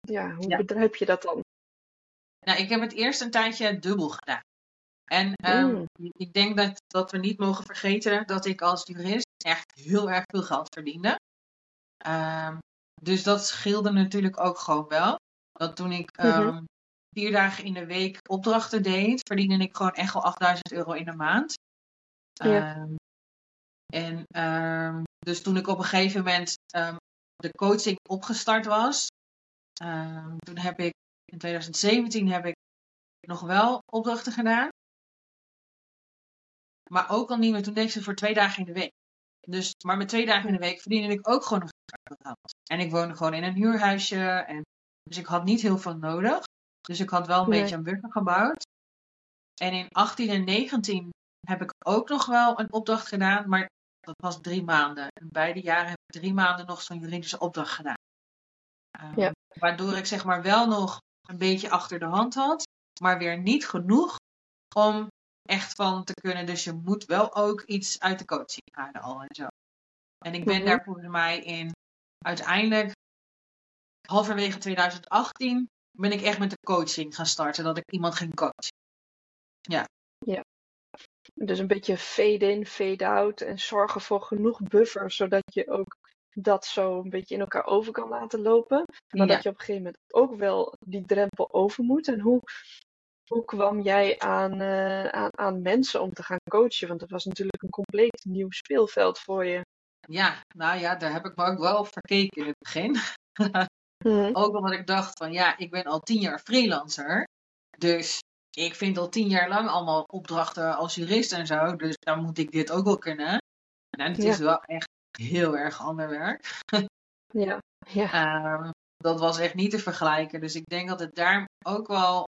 ja, hoe ja. bedrijf je dat dan? Nou, ik heb het eerst een tijdje dubbel gedaan. En um, mm. ik denk dat, dat we niet mogen vergeten dat ik als jurist echt heel erg veel geld verdiende. Um, dus dat scheelde natuurlijk ook gewoon wel. Dat toen ik um, vier dagen in de week opdrachten deed, verdiende ik gewoon echt wel 8000 euro in de maand. Ja. En dus toen ik op een gegeven moment de coaching opgestart was, toen heb ik in 2017 heb ik nog wel opdrachten gedaan. Maar ook al niet meer, toen deed ik ze voor twee dagen in de week. Dus, maar met twee dagen in de week verdiende ik ook gewoon nog geld. En ik woonde gewoon in een huurhuisje. En, dus ik had niet heel veel nodig. Dus ik had wel een beetje een buffer gebouwd. En in 18 en 19 heb ik ook nog wel een opdracht gedaan. Maar dat was drie maanden. En beide jaren heb ik drie maanden nog zo'n juridische opdracht gedaan. Um, ja. Waardoor ik zeg maar wel nog een beetje achter de hand had. Maar weer niet genoeg om echt van te kunnen. Dus je moet wel ook iets uit de coaching halen al en zo. En ik ben mm -hmm. daar volgens mij in uiteindelijk halverwege 2018 ben ik echt met de coaching gaan starten. Dat ik iemand ging coachen. Ja. Ja. Dus een beetje fade in, fade out en zorgen voor genoeg buffer, zodat je ook dat zo een beetje in elkaar over kan laten lopen. Maar ja. dat je op een gegeven moment ook wel die drempel over moet. En hoe, hoe kwam jij aan, uh, aan, aan mensen om te gaan coachen? Want dat was natuurlijk een compleet nieuw speelveld voor je. Ja, nou ja, daar heb ik me ook wel verkeken in het begin. hmm. Ook omdat ik dacht van ja, ik ben al tien jaar freelancer. Dus ik vind al tien jaar lang allemaal opdrachten als jurist en zo. Dus dan moet ik dit ook wel kunnen. En het ja. is wel echt heel erg ander werk. ja, ja. Um, dat was echt niet te vergelijken. Dus ik denk dat het daar ook wel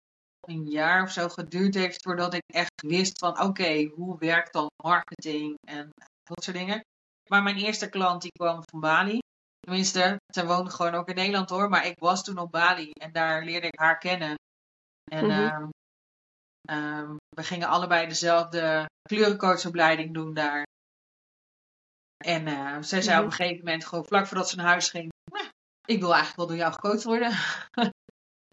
een jaar of zo geduurd heeft voordat ik echt wist van oké, okay, hoe werkt dan marketing en dat soort dingen. Maar mijn eerste klant die kwam van Bali. Tenminste, zij woonde gewoon ook in Nederland hoor, maar ik was toen op Bali en daar leerde ik haar kennen. En Mhm. ehm, ehm, we gingen allebei dezelfde kleurencoachopleiding doen daar. En eh, zij zei Mhm. op een gegeven moment, gewoon vlak voordat ze naar huis ging, "Nou, ik wil eigenlijk wel door jou gecoacht worden.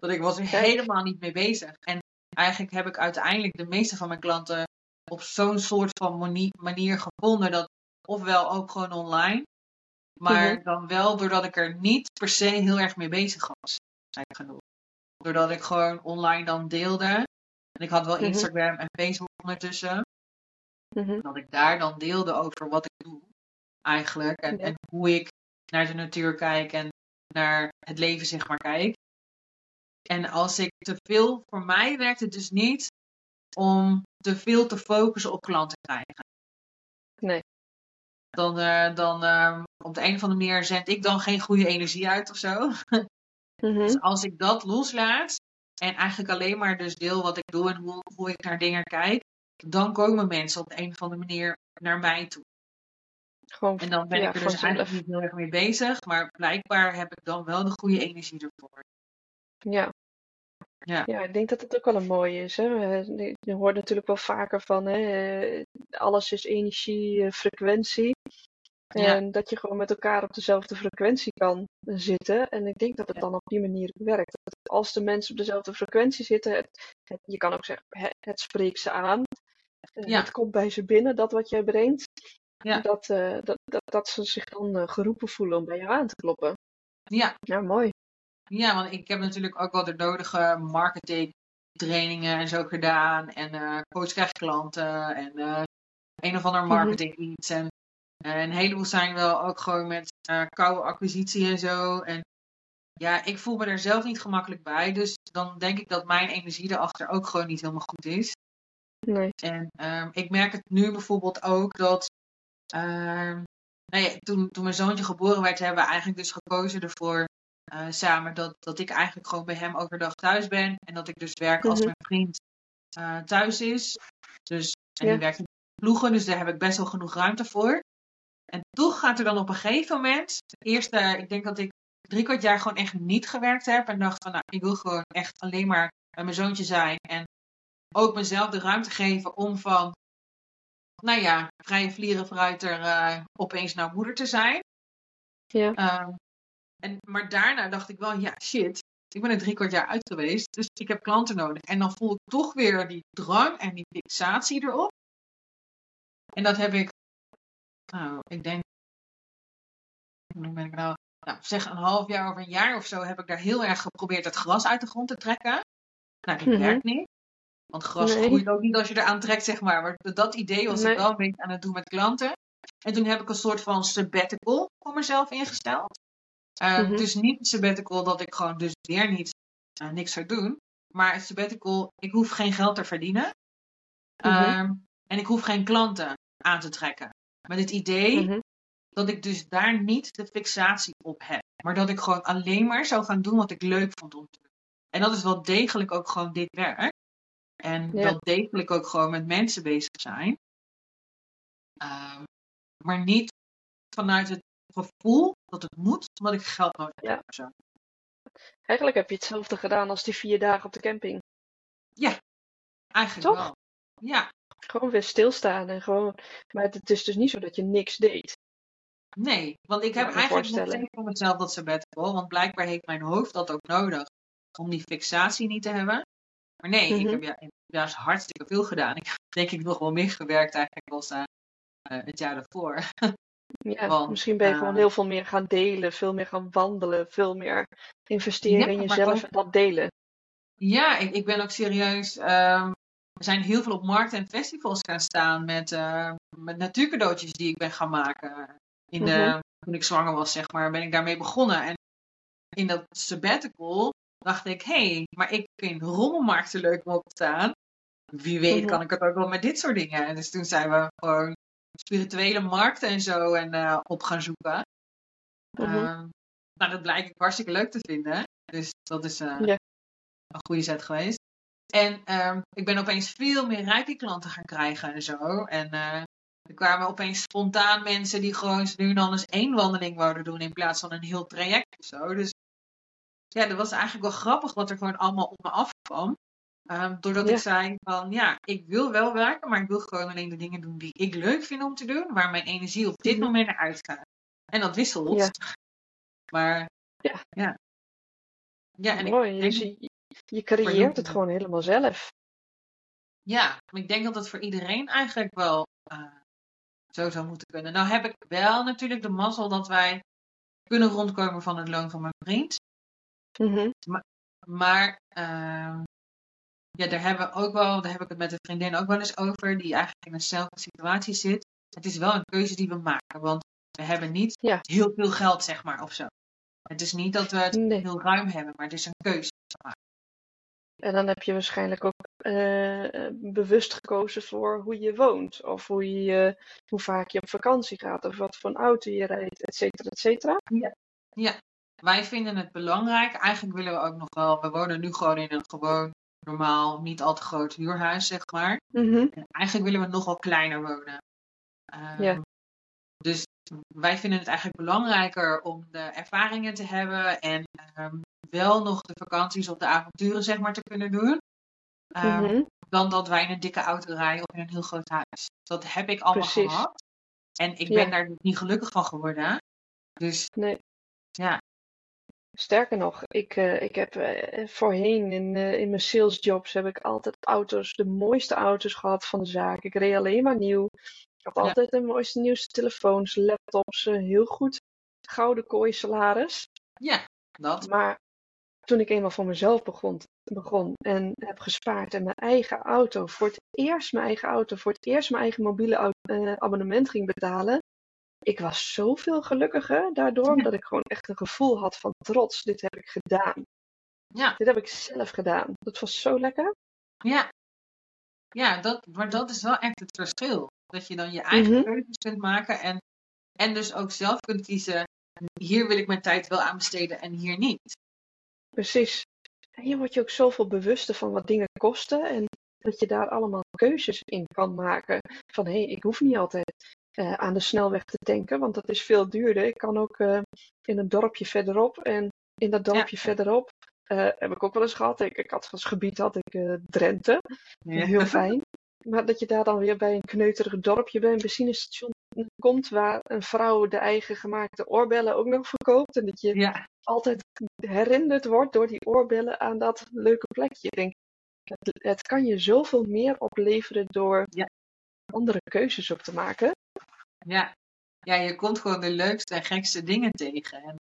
Want ik was er helemaal niet mee bezig. En eigenlijk heb ik uiteindelijk de meeste van mijn klanten op zo'n soort van mani- manier gevonden. Dat ofwel ook gewoon online. Maar Mhm. dan wel doordat ik er niet per se heel erg mee bezig was. Zijn genoeg. Doordat ik gewoon online dan deelde. En ik had wel Mhm. Instagram en Facebook ondertussen. Mhm. Dat ik daar dan deelde over wat ik doe. Eigenlijk. En, Ja. en hoe ik naar de natuur kijk. En naar het leven zeg maar kijk. En als ik te veel, voor mij werkt het dus niet om te veel te focussen op klanten krijgen. Nee. Dan, eh, dan eh, op de een of andere manier zend ik dan geen goede energie uit of zo. Mhm. Dus als ik dat loslaat en eigenlijk alleen maar dus deel wat ik doe en hoe, hoe ik naar dingen kijk, dan komen mensen op de een of andere manier naar mij toe. Gewoon En dan ben ja, ik er dus eigenlijk niet heel erg mee bezig, maar blijkbaar heb ik dan wel de goede energie ervoor. Ja. Ja. Ja, ik denk dat het ook wel een mooie is. Hè? Je je hoort natuurlijk wel vaker van hè, eh, alles is energie, eh, frequentie. Ja. En dat je gewoon met elkaar op dezelfde frequentie kan zitten. En ik denk dat het dan op die manier ook werkt. Dat als de mensen op dezelfde frequentie zitten, het, het- je kan ook zeggen, het, het spreekt ze aan. Eh, Ja. Het komt bij ze binnen, dat wat jij brengt. Ja. Dat, eh, dat, dat, dat ze zich dan eh, geroepen voelen om bij jou aan te kloppen. Ja, Ja, mooi. Ja, want ik heb natuurlijk ook wel de nodige marketing trainingen en zo gedaan. En eh coach krijgt klanten en eh, een of ander Mhm. marketing iets. En eh, een heleboel zijn wel ook gewoon met koude acquisitie en zo. En ja, ik voel me er zelf niet gemakkelijk bij. Dus dan denk ik dat mijn energie erachter ook gewoon niet helemaal goed is. Nee. En ehm, ik merk het nu bijvoorbeeld ook dat. ehm, nou ja, toen, toen mijn zoontje geboren werd, hebben we eigenlijk dus gekozen ervoor eh, samen dat, dat ik eigenlijk gewoon bij hem overdag thuis ben. En dat ik dus werk als Mhm. mijn vriend eh, thuis is. Dus, en Ja. die werkt in ploegen, dus daar heb ik best wel genoeg ruimte voor. En toch gaat er dan op een gegeven moment, eerst, ik denk dat ik drie kwart jaar gewoon echt niet gewerkt heb. En dacht van, nou, ik wil gewoon echt alleen maar bij mijn zoontje zijn. En ook mezelf de ruimte geven om van, nou ja, vrije vlieren vooruiter eh, opeens nou moeder te zijn. Ja. En, maar daarna dacht ik wel, ja, shit. Ik ben er drie kwart jaar uit geweest, dus ik heb klanten nodig. En dan voel ik toch weer die drang en die fixatie erop. En dat heb ik, nou, ik denk, hoe ben ik nou? Nou, zeg een half jaar of een jaar of zo heb ik daar heel erg geprobeerd het gras uit de grond te trekken. Nou, dat Mhm. werkt niet. Want gras Nee. groeit ook niet als je eraan trekt, zeg maar. Maar dat idee was Nee. ik wel een beetje aan het doen met klanten. En toen heb ik een soort van sabbatical voor mezelf ingesteld. Uh, Mhm. Dus niet een sabbatical dat ik gewoon dus weer niet uh, niks zou doen. Maar een sabbatical, ik hoef geen geld te verdienen. Mhm. Um, en ik hoef geen klanten aan te trekken. Met het idee Mhm. dat ik dus daar niet de fixatie op heb. Maar dat ik gewoon alleen maar zou gaan doen wat ik leuk vond om te doen. En dat is wel degelijk ook gewoon dit werk. En Ja. wel degelijk ook gewoon met mensen bezig zijn. Um, maar niet vanuit het gevoel dat het moet, omdat ik geld nodig Ja. heb. Zo. Eigenlijk heb je hetzelfde gedaan als die vier dagen op de camping. Eigenlijk Toch? wel. Ja, Gewoon weer stilstaan en gewoon. Maar het is dus niet zo dat je niks deed. nee. Want ik heb eigenlijk nog steeds voor mezelf dat sabbatical. Want blijkbaar heeft mijn hoofd dat ook nodig. Om die fixatie niet te hebben. Maar nee, ik Mhm. heb ja, juist hartstikke veel gedaan. Ik heb denk ik nog wel meer gewerkt eigenlijk als uh, het jaar daarvoor. Ja, Want, misschien ben je uh, gewoon heel veel meer gaan delen, veel meer gaan wandelen, veel meer investeren Ja, in jezelf en dat delen. Ja, ik, ik ben ook serieus. ehm, we zijn heel veel op markten en festivals gaan staan met, uh, met natuurcadeautjes die ik ben gaan maken. In de, Mhm. Toen ik zwanger was, zeg maar, ben ik daarmee begonnen. En in dat sabbatical dacht ik, hé, hey, maar ik vind rommelmarkten leuk om op te staan. Wie weet Mhm. kan ik het ook wel met dit soort dingen. En dus toen zijn we gewoon spirituele markten en zo en, uh, op gaan zoeken. Ehm, nou, dat blijkt ik hartstikke leuk te vinden. Dus dat is uh, Ja. een goede set geweest. En um, ik ben opeens veel meer rijke klanten gaan krijgen en zo. En uh, er kwamen opeens spontaan mensen die gewoon nu dan eens één wandeling wouden doen in plaats van een heel traject of zo. Dus ja, dat was eigenlijk wel grappig wat er gewoon allemaal op me afkwam. Ehm, doordat Ja. ik zei van ja, ik wil wel werken, maar ik wil gewoon alleen de dingen doen die ik leuk vind om te doen, waar mijn energie op dit Mhm. moment naar uitgaat. En dat wisselt. Ja. Maar Ja. ja. Ja, en ik Mooi. denk, Dus je, je creëert het gewoon helemaal zelf. ja, maar ik denk dat dat voor iedereen eigenlijk wel eh, zo zou moeten kunnen. Nou heb ik wel natuurlijk de mazzel dat wij kunnen rondkomen van het loon van mijn vriend. Mhm. Maar ehm, ja, daar hebben we ook wel, daar heb ik het met een vriendin ook wel eens over, die eigenlijk in eenzelfde situatie zit. Het is wel een keuze die we maken, want we hebben niet Ja. heel veel geld, zeg maar, of zo. Het is niet dat we het Nee. heel ruim hebben, maar het is een keuze. En dan heb je waarschijnlijk ook eh, bewust gekozen voor hoe je woont. Of hoe, je, hoe vaak je op vakantie gaat. Of wat voor een auto je rijdt, et cetera, et cetera. Ja, wij vinden het belangrijk. Eigenlijk willen we ook nog wel, we wonen nu gewoon in een gewoon, normaal, niet al te groot huurhuis, zeg maar. Mhm. En eigenlijk willen we nog wel kleiner wonen. Ehm, Ja. Dus wij vinden het eigenlijk belangrijker om de ervaringen te hebben en ehm, wel nog de vakanties of de avonturen zeg maar te kunnen doen. Ehm, Mhm. Dan dat wij in een dikke auto rijden of in een heel groot huis. Dat heb ik allemaal Precies. gehad. En ik Ja. ben daar niet gelukkig van geworden. Dus Nee. ja, Sterker nog, ik, eh, ik heb eh, voorheen in, eh, in mijn salesjobs heb ik altijd auto's, de mooiste auto's gehad van de zaak. Ik reed alleen maar nieuw. Ik had Ja. altijd de mooiste nieuwste telefoons, laptops, heel goed gouden kooi salaris. ja, dat. Maar toen ik eenmaal voor mezelf begon, begon en heb gespaard en mijn eigen auto, voor het eerst mijn eigen auto, voor het eerst mijn eigen mobiele abonnement ging betalen. Ik was zoveel gelukkiger daardoor, omdat ik gewoon echt een gevoel had van trots. Dit heb ik gedaan. Ja, Dit heb ik zelf gedaan. Dat was zo lekker. ja. Ja, dat, maar dat is wel echt het verschil. Dat je dan je eigen Mhm. keuzes kunt maken en, en dus ook zelf kunt kiezen. Hier wil ik mijn tijd wel aan besteden en hier niet. Precies. En hier word je ook zoveel bewuster van wat dingen kosten. En dat je daar allemaal keuzes in kan maken. Van hé, hey, ik hoef niet altijd eh, aan de snelweg te tanken, want dat is veel duurder. Ik kan ook eh, in een dorpje verderop. En in dat dorpje verderop eh, heb ik ook wel eens gehad. Ik, ik had als gebied had ik Drenthe. Heel fijn. Maar dat je daar dan weer bij een kneuterig dorpje bij een benzinestation komt waar een vrouw de eigen gemaakte oorbellen ook nog verkoopt. En dat je Ja, altijd herinnerd wordt door die oorbellen aan dat leuke plekje. Ik denk, het, het kan je zoveel meer opleveren door Ja. andere keuzes op te maken. Ja. ja, je komt gewoon de leukste en gekste dingen tegen.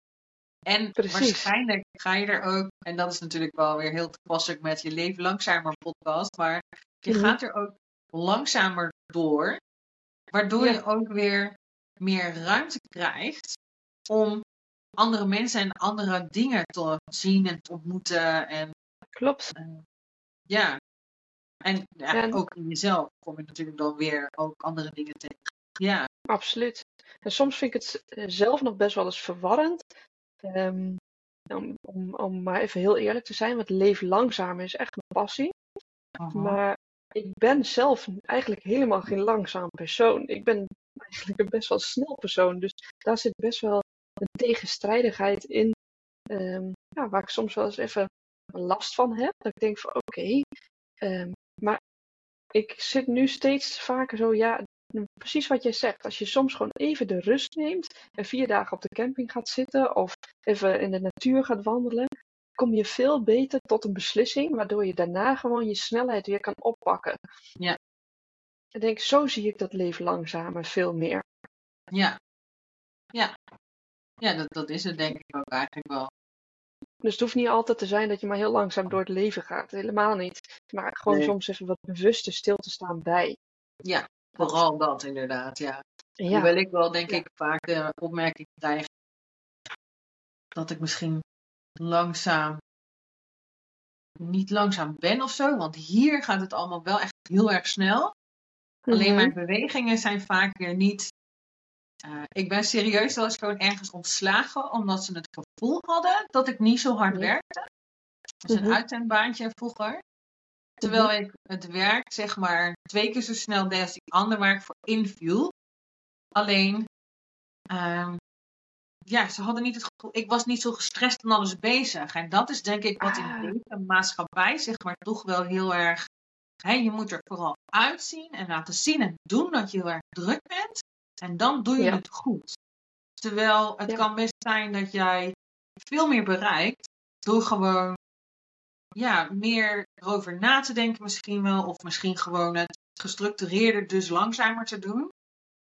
En, waarschijnlijk ga je er ook, en dat is natuurlijk wel weer heel toepasselijk met je leven langzamer podcast, maar je Mhm. gaat er ook langzamer door, waardoor Ja. je ook weer meer ruimte krijgt om andere mensen en andere dingen te zien en te ontmoeten. En Klopt. ja, en ja, En- ook in jezelf kom je natuurlijk dan weer ook andere dingen tegen. Ja, Absoluut. En soms vind ik het eh, zelf nog best wel eens verwarrend. Ehm, om, om, om maar even heel eerlijk te zijn, want leven langzaam is echt mijn passie. aha. Maar ik ben zelf eigenlijk helemaal geen langzaam persoon. Ik ben eigenlijk een best wel snel persoon. Dus daar zit best wel een tegenstrijdigheid in. ehm, ja, waar ik soms wel eens even last van heb. Dat ik denk van oké. ehm, maar ik zit nu steeds vaker zo, ja, precies wat jij zegt. Als je soms gewoon even de rust neemt en vier dagen op de camping gaat zitten of even in de natuur gaat wandelen, kom je veel beter tot een beslissing, waardoor je daarna gewoon je snelheid weer kan oppakken. Ja. Ik denk, zo zie ik dat leven langzamer veel meer. Ja. Ja. Ja, dat, dat is het denk ik ook eigenlijk wel. Dus het hoeft niet altijd te zijn dat je maar heel langzaam door het leven gaat. Helemaal niet. Maar gewoon Nee. soms even wat bewuster stil te staan bij. Ja, vooral dat inderdaad, ja. Ja, Hoewel ik wel denk Ja. ik vaak de opmerking krijg dat ik misschien langzaam, niet langzaam ben of zo. Want hier gaat het allemaal wel echt heel erg snel. Alleen Mhm. mijn bewegingen zijn vaak weer niet. eh, ik ben serieus wel eens gewoon ergens ontslagen omdat ze het gevoel hadden dat ik niet zo hard Ja. werkte. Dat is een Mhm. uitzendbaantje vroeger. Terwijl ik het werk zeg maar twee keer zo snel deed als die ander waar ik voor inviel. Alleen, ehm, ja, ze hadden niet het gevoel, ik was niet zo gestrest van alles bezig. En dat is denk ik wat in Ah. deze maatschappij, zeg maar, toch wel heel erg, hè, je moet er vooral uitzien en laten zien en doen dat je heel erg druk bent. En dan doe je Ja. het goed. Terwijl het Ja. kan best zijn dat jij veel meer bereikt door gewoon ja, meer erover na te denken misschien wel. Of misschien gewoon het gestructureerder, dus langzamer te doen.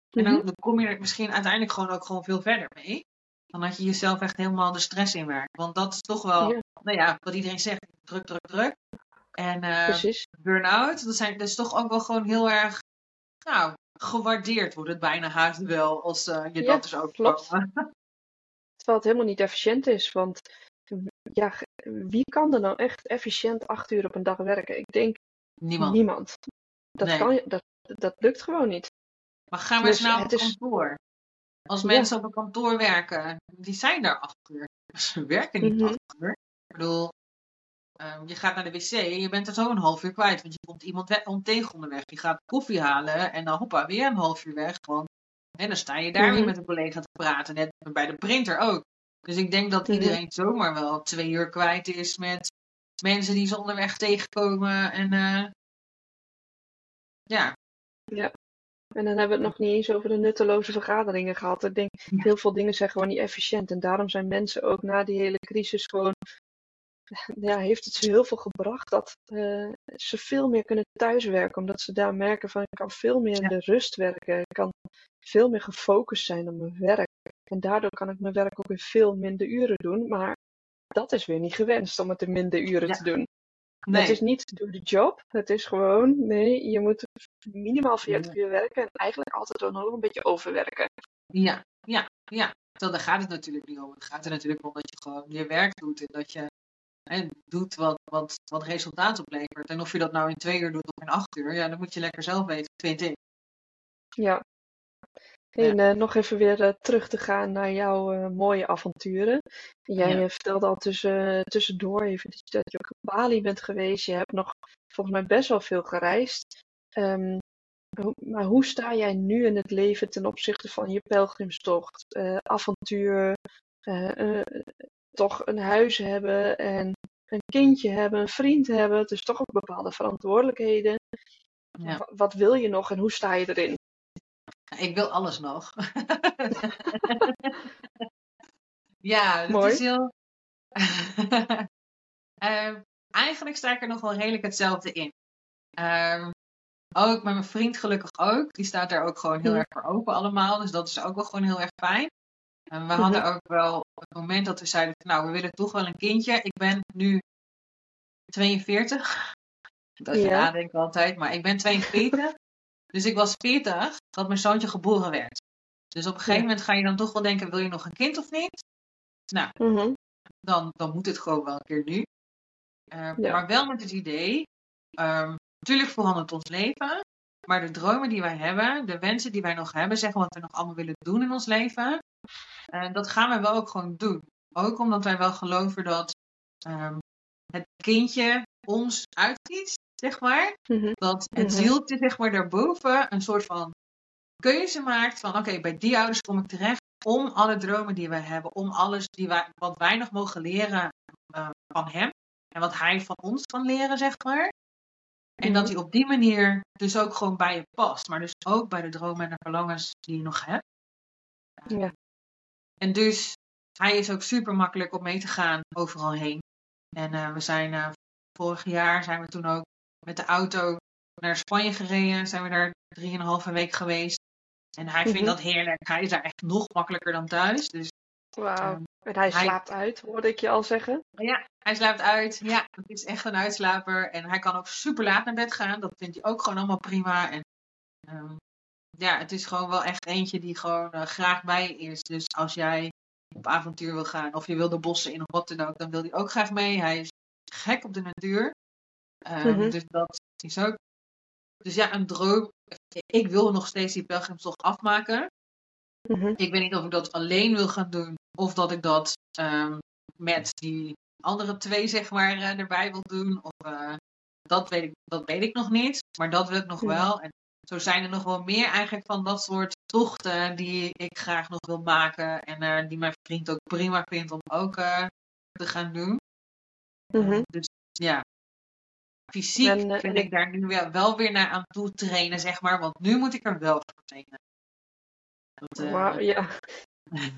En dan, Mhm. dan kom je er misschien uiteindelijk gewoon ook gewoon veel verder mee. Dan dat je jezelf echt helemaal de stress in werkt. Want dat is toch wel, Ja. nou ja, wat iedereen zegt, druk, druk, druk. En Precies. burn-out, dat, zijn, dat is toch ook wel gewoon heel erg, nou, gewaardeerd wordt het bijna haast wel als eh, je Ja, dat dus ook klopt. Terwijl het helemaal niet efficiënt is. Want ja, wie kan er nou echt efficiënt acht uur op een dag werken? Ik denk Niemand. niemand. Dat, Nee. kan je, dat, dat lukt gewoon niet. Maar ga maar eens naar op is- kantoor. Als Ja. mensen op een kantoor werken, die zijn daar acht uur. Ze werken niet Mhm. acht uur. Ik bedoel, ehm, je gaat naar de wc en je bent er zo een half uur kwijt. Want je komt iemand we- om tegen onderweg. Je gaat koffie halen en dan hoppa, weer een half uur weg. Want, en dan sta je daar Mhm. weer met een collega te praten. Net bij de printer ook. Dus ik denk dat Mhm. iedereen zomaar wel twee uur kwijt is met mensen die ze onderweg tegenkomen. En eh, ja, En dan hebben we het nog niet eens over de nutteloze vergaderingen gehad. Ik denk, Ja. heel veel dingen zijn gewoon niet efficiënt. En daarom zijn mensen ook na die hele crisis gewoon... Ja, heeft het ze heel veel gebracht dat eh, ze veel meer kunnen thuiswerken. Omdat ze daar merken van, ik kan veel meer in Ja. de rust werken. Ik kan veel meer gefocust zijn op mijn werk. En daardoor kan ik mijn werk ook in veel minder uren doen. Maar dat is weer niet gewenst om het in minder uren Ja. te doen. nee. Het is niet door de job. Het is gewoon, nee, je moet minimaal 40 uur werken. En eigenlijk altijd ook nog een beetje overwerken. Ja, ja, ja. Terwijl daar gaat het natuurlijk niet om. Het gaat er natuurlijk om dat je gewoon je werk doet en dat je doet wat, wat, wat resultaat oplevert. En of je dat nou in twee uur doet of in acht uur, ja, dat moet je lekker zelf weten, vind ik. Ja. En eh, nog even weer eh, terug te gaan naar jouw eh, mooie avonturen. Jij Ja. vertelde al tussen, tussendoor even dat je- ook op Bali bent geweest. Je hebt nog volgens mij best wel veel gereisd. Ehm, maar hoe sta jij nu in het leven ten opzichte van je pelgrimstocht, avontuur, toch een huis hebben en een kindje hebben, een vriend hebben, dus toch ook bepaalde verantwoordelijkheden. Ja. Wa- Wat wil je nog en hoe sta je erin? Ik wil alles nog. ja, Mooi. is heel. Ehm, eigenlijk sta ik er nog wel redelijk hetzelfde in. Ehm, ook met mijn vriend gelukkig ook. Die staat daar ook gewoon heel erg voor open allemaal. Dus dat is ook wel gewoon heel erg fijn. En we Mhm. hadden ook wel het moment dat we zeiden, nou we willen toch wel een kindje. Ik ben nu 42. Dat je Ja. nadenkt altijd, maar ik ben 42. Dus ik was 40 dat mijn zoontje geboren werd. Dus op een gegeven moment ga je dan toch wel denken, wil je nog een kind of niet? Nou, Mhm. dan, dan moet het gewoon wel een keer nu. Eh, Ja. Maar wel met het idee, ehm, natuurlijk verandert ons leven. Maar de dromen die wij hebben, de wensen die wij nog hebben, zeggen wat we nog allemaal willen doen in ons leven. eh, dat gaan we wel ook gewoon doen. Ook omdat wij wel geloven dat ehm, het kindje ons uitkiest, zeg maar. Mhm. Dat het Mhm. zieltje, zeg maar, daarboven een soort van keuze maakt van oké, bij die ouders kom ik terecht om alle dromen die wij hebben, om alles die wij, wat wij nog mogen leren eh, van hem en wat hij van ons kan leren, zeg maar. En dat Mhm. hij op die manier dus ook gewoon bij je past, maar dus ook bij de dromen en de verlangens die je nog hebt. Ja. En dus, hij is ook super makkelijk om mee te gaan overal heen. En eh, we zijn eh, vorig jaar zijn we toen ook met de auto naar Spanje gereden. Zijn we daar drieënhalve week geweest. En hij vindt Mhm. dat heerlijk. Hij is daar echt nog makkelijker dan thuis. Dus Wauw. ehm, En hij hij- slaapt uit, hoorde ik je al zeggen. ja, hij slaapt uit. Ja, het is echt een uitslaper. En hij kan ook super laat naar bed gaan. Dat vindt hij ook gewoon allemaal prima. En ehm, ja, het is gewoon wel echt eentje die gewoon eh, graag bij je is. Dus als jij op avontuur wil gaan of je wil de bossen in of wat dan ook, dan wil hij ook graag mee. Hij is gek op de natuur. Ehm, Mhm. Dus dat is ook. Dus ja, een droom. Ik wil nog steeds die pelgrimstocht afmaken. Mhm. Ik weet niet of ik dat alleen wil gaan doen. Of dat ik dat ehm, met die andere twee, zeg maar, eh, erbij wil doen. Of, eh, dat, weet ik, dat weet ik nog niet. Maar dat wil ik nog wel. En zo zijn er nog wel meer eigenlijk van dat soort tochten die ik graag nog wil maken. En uh, die mijn vriend ook prima vindt om ook te gaan doen. Mm -hmm. dus ja, fysiek en, uh, vind ik daar nu wel, wel weer naar aan toe trainen, zeg maar. Want nu moet ik er wel voor trainen. Dat, maar, ja.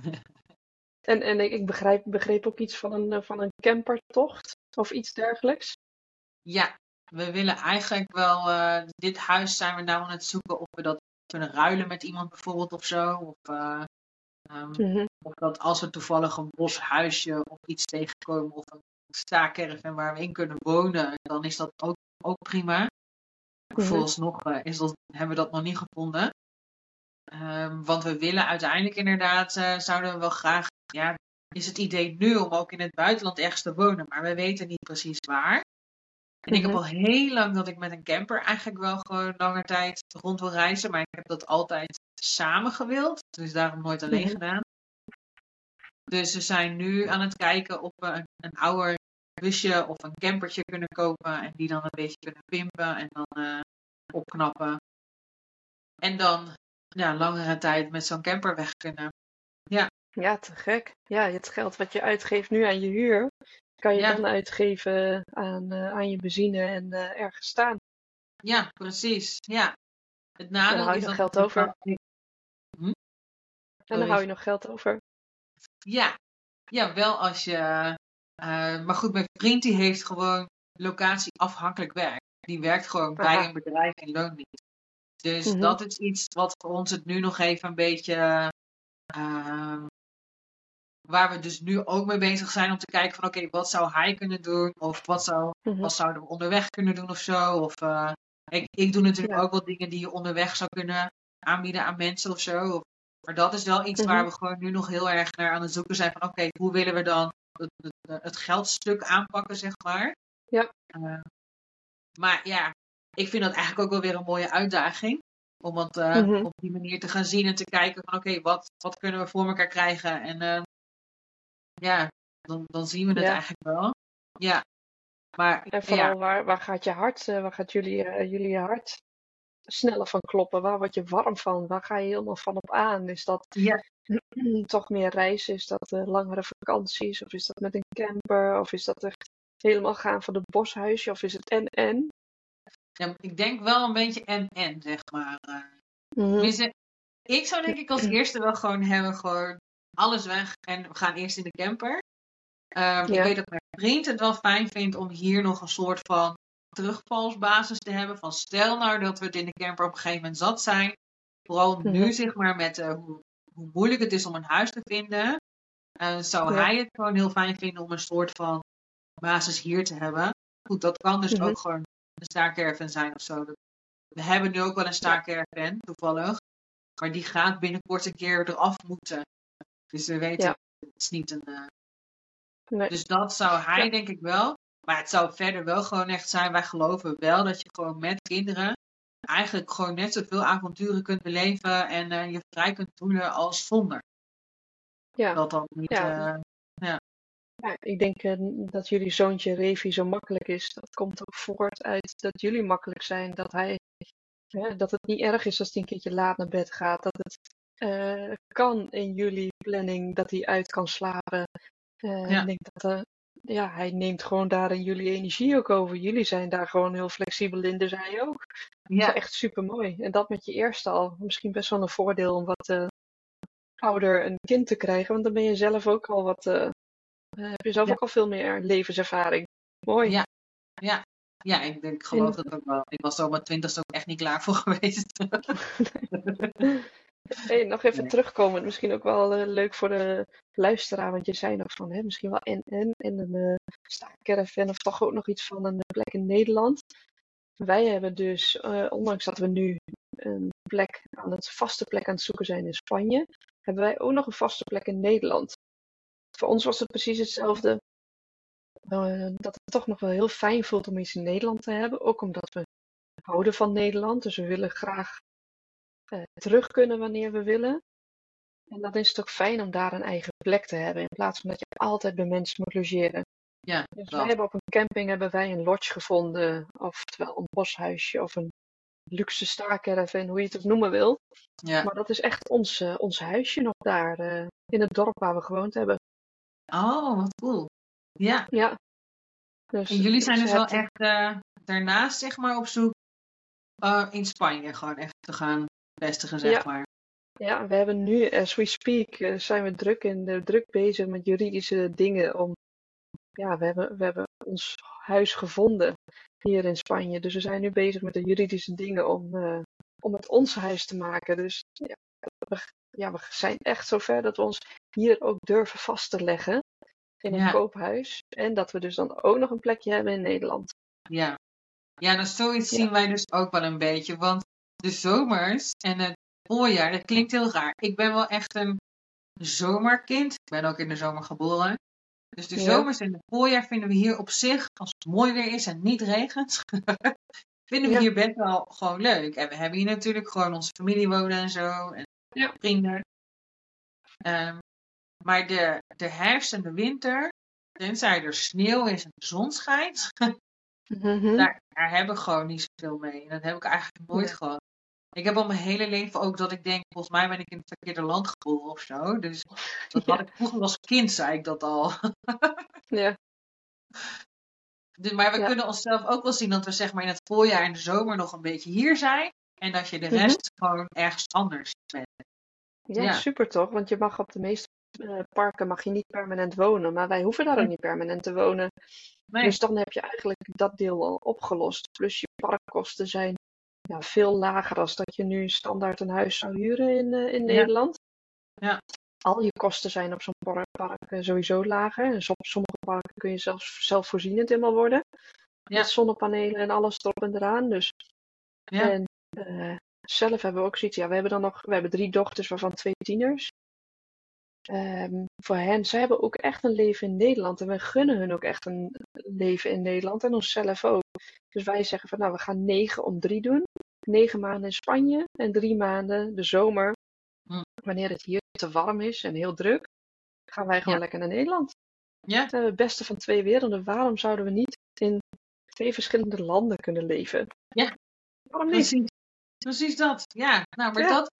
en en ik, ik begrijp, begreep ook iets van een, van een campertocht of iets dergelijks. Ja, we willen eigenlijk wel, uh, dit huis zijn we nou aan het zoeken of we dat kunnen ruilen met iemand bijvoorbeeld of zo. Of, uh, um, mm -hmm. of dat als we toevallig een boshuisje of iets tegenkomen of een staakerven waar we in kunnen wonen, dan is dat ook, ook prima. -hmm. Vooralsnog uh, is dat, hebben we dat nog niet gevonden. Um, want we willen uiteindelijk inderdaad, zouden we wel graag, ja, is het idee nu om ook in het buitenland ergens te wonen, maar we weten niet precies waar. En ik heb al heel lang dat ik met een camper eigenlijk wel gewoon langer tijd rond wil reizen. Maar ik heb dat altijd samen gewild. Dus daarom nooit alleen gedaan. Dus we zijn nu aan het kijken of we een, een ouder busje of een campertje kunnen kopen. En die dan een beetje kunnen pimpen en dan uh, opknappen. En dan ja, langere tijd met zo'n camper weg kunnen. Ja. Ja, te gek. Ja, het geld wat je uitgeeft nu aan je huur, kan je Ja. dan uitgeven aan, eh, aan je benzine en eh, ergens staan. Ja, precies. Ja. Het Dan nadeel hou je nog geld over. Hm? En dan hou je nog geld over. Ja, ja wel als je. Eh, maar goed, mijn vriend die heeft gewoon locatie-afhankelijk werk. Die werkt gewoon bij een bedrijf in loondienst. Dus Mhm. dat is iets wat voor ons het nu nog even een beetje. eh, waar we dus nu ook mee bezig zijn om te kijken van oké, wat zou hij kunnen doen? Of wat, zou, Mhm. wat zouden we onderweg kunnen doen of zo? Of eh, ik, ik doe natuurlijk Ja. ook wel dingen die je onderweg zou kunnen aanbieden aan mensen of zo. Of, maar dat is wel iets Mhm. waar we gewoon nu nog heel erg naar aan het zoeken zijn van oké, hoe willen we dan het, geldstuk aanpakken, zeg maar. Ja. Eh, maar ja, ik vind dat eigenlijk ook wel weer een mooie uitdaging. Om het eh, Mhm. op die manier te gaan zien en te kijken van oké, wat, wat kunnen we voor elkaar krijgen? En eh, ja, dan, dan zien we het Ja. eigenlijk wel. Ja. Maar En vooral ja, waar, waar gaat je hart, waar gaat jullie, jullie hart sneller van kloppen? Waar word je warm van? Waar ga je helemaal van op aan? Is dat Ja. toch meer reizen? Is dat langere vakanties? Of is dat met een camper? Of is dat echt helemaal gaan voor de boshuisje? Of is het en-en? ja, ik denk wel een beetje en-en, zeg maar. eh. Mhm. Ik zou denk ik als eerste wel gewoon hebben, gewoon alles weg en we gaan eerst in de camper. Ehm, Ik weet dat mijn vriend het wel fijn vindt om hier nog een soort van terugvalsbasis te hebben. Van stel nou dat we het in de camper op een gegeven moment zat zijn. Vooral Mhm. nu zeg maar met eh, hoe, hoe moeilijk het is om een huis te vinden. eh, zou Ja. hij het gewoon heel fijn vinden om een soort van basis hier te hebben. Goed, dat kan dus Mhm. ook gewoon een staakerven zijn of zo. We hebben nu ook wel een staakerven, toevallig. Maar die gaat binnenkort een keer eraf moeten. Dus we weten, Ja. het is niet een... eh, Nee. dus dat zou hij Ja. denk ik wel. Maar het zou verder wel gewoon echt zijn. Wij geloven wel dat je gewoon met kinderen eigenlijk gewoon net zoveel avonturen kunt beleven en eh, je vrij kunt voelen als zonder. Ja. Dat dan niet. Ja. eh, Ja, ik denk eh, dat jullie zoontje Revi zo makkelijk is. Dat komt ook voort uit dat jullie makkelijk zijn. Dat hij, hè, dat het niet erg is als hij een keertje laat naar bed gaat. Dat het kan in jullie planning dat hij uit kan slapen. Ja. Ik denk dat ja, hij neemt gewoon daarin jullie energie ook over. Jullie zijn daar gewoon heel flexibel in, dus hij ook. Dat ja, is echt super mooi. En dat met je eerste al. Misschien best wel een voordeel om wat eh, ouder een kind te krijgen. Want dan ben je zelf ook al wat. eh, eh, heb je zelf Ja. ook al veel meer levenservaring. Mooi. Ja. ja. Ja, ik, denk, geloof dat ook wel. Ik was er op mijn twintigste ook echt niet klaar voor geweest. Hey, nog even terugkomen. Misschien ook wel eh, leuk voor de luisteraar. Want je zei nog van hè, misschien wel en en en een uh, staakerven of toch ook nog iets van een plek in Nederland. Wij hebben dus, eh, ondanks dat we nu een plek aan het vaste plek aan het zoeken zijn in Spanje, hebben wij ook nog een vaste plek in Nederland. Voor ons was het precies hetzelfde. eh, dat het toch nog wel heel fijn voelt om iets in Nederland te hebben. Ook omdat we houden van Nederland. Dus we willen graag eh, terug kunnen wanneer we willen. En dan is het ook fijn om daar een eigen plek te hebben. In plaats van dat je altijd bij mensen moet logeren. ja, Dus dat. wij hebben op een camping hebben wij een lodge gevonden. Oftewel een boshuisje of een luxe staakerven, hoe je het ook noemen wil. Ja. Maar dat is echt ons, eh, ons huisje nog daar eh, in het dorp waar we gewoond hebben. Oh, wat cool. Ja. Ja. Dus, En jullie zijn dus wel echt eh, daarnaast, zeg maar, op zoek eh, in Spanje gewoon echt te gaan vestigen, zeg Ja. maar. Ja, we hebben nu, as we speak, eh, zijn we druk, in, de druk bezig met juridische dingen. Om, ja, we hebben, we hebben ons huis gevonden hier in Spanje. Dus we zijn nu bezig met de juridische dingen om, eh, om het ons huis te maken. Dus ja we, ja, we zijn echt zover dat we ons hier ook durven vast te leggen in een Ja. koophuis. En dat we dus dan ook nog een plekje hebben in Nederland. Ja. Ja, nou zoiets Ja. zien wij dus ook wel een beetje. Want de zomers en het voorjaar, dat klinkt heel raar. Ik ben wel echt een zomerkind. Ik ben ook in de zomer geboren. Dus de Ja. zomers en het voorjaar vinden we hier op zich, als het mooi weer is en niet regent, vinden we Ja. hier best wel gewoon leuk. En we hebben hier natuurlijk gewoon onze familie wonen en zo. En Ja. vrienden. Ehm, maar de, de herfst en de winter, tenzij er sneeuw is en de zon schijnt, Mhm. daar, daar heb ik gewoon niet zoveel mee. En dat heb ik eigenlijk nooit Nee. gehad. Ik heb al mijn hele leven ook dat ik denk, volgens mij ben ik in het verkeerde land geboren of zo. Dus dat had Ja. ik vroeger als kind, zei ik dat al. Ja, Dus, maar we Ja. kunnen onszelf ook wel zien dat we zeg maar in het voorjaar en de zomer nog een beetje hier zijn. En dat je de Mhm. rest gewoon ergens anders bent. ja, Ja. super toch? Want je mag op de meeste eh, parken mag je niet permanent wonen. Maar wij hoeven daar ook niet permanent te wonen. Nee, Dus dan heb je eigenlijk dat deel al opgelost. Plus je parkkosten zijn ja, veel lager dan dat je nu standaard een huis zou huren in, eh, in. Nederland. Ja. Al je kosten zijn op zo'n par- park sowieso lager. En op sommige parken kun je zelfs zelfvoorzienend helemaal worden. Ja. Met zonnepanelen en alles erop en eraan. Dus ja, en eh, zelf hebben we ook zoiets. Ja, we hebben dan nog, we hebben drie dochters, waarvan twee tieners. Ehm, voor hen, zij hebben ook echt een leven in Nederland. En wij gunnen hun ook echt een leven in Nederland. En onszelf ook. Dus wij zeggen van, nou, we gaan negen om drie doen. Negen maanden in Spanje en drie maanden de zomer. Hm. Wanneer het hier te warm is en heel druk, gaan wij gewoon Ja. lekker naar Nederland. ja, We hebben het beste van twee werelden. Waarom zouden we niet in twee verschillende landen kunnen leven? Ja. Waarom niet? precies. Precies dat. Ja, nou, maar, Ja. Dat,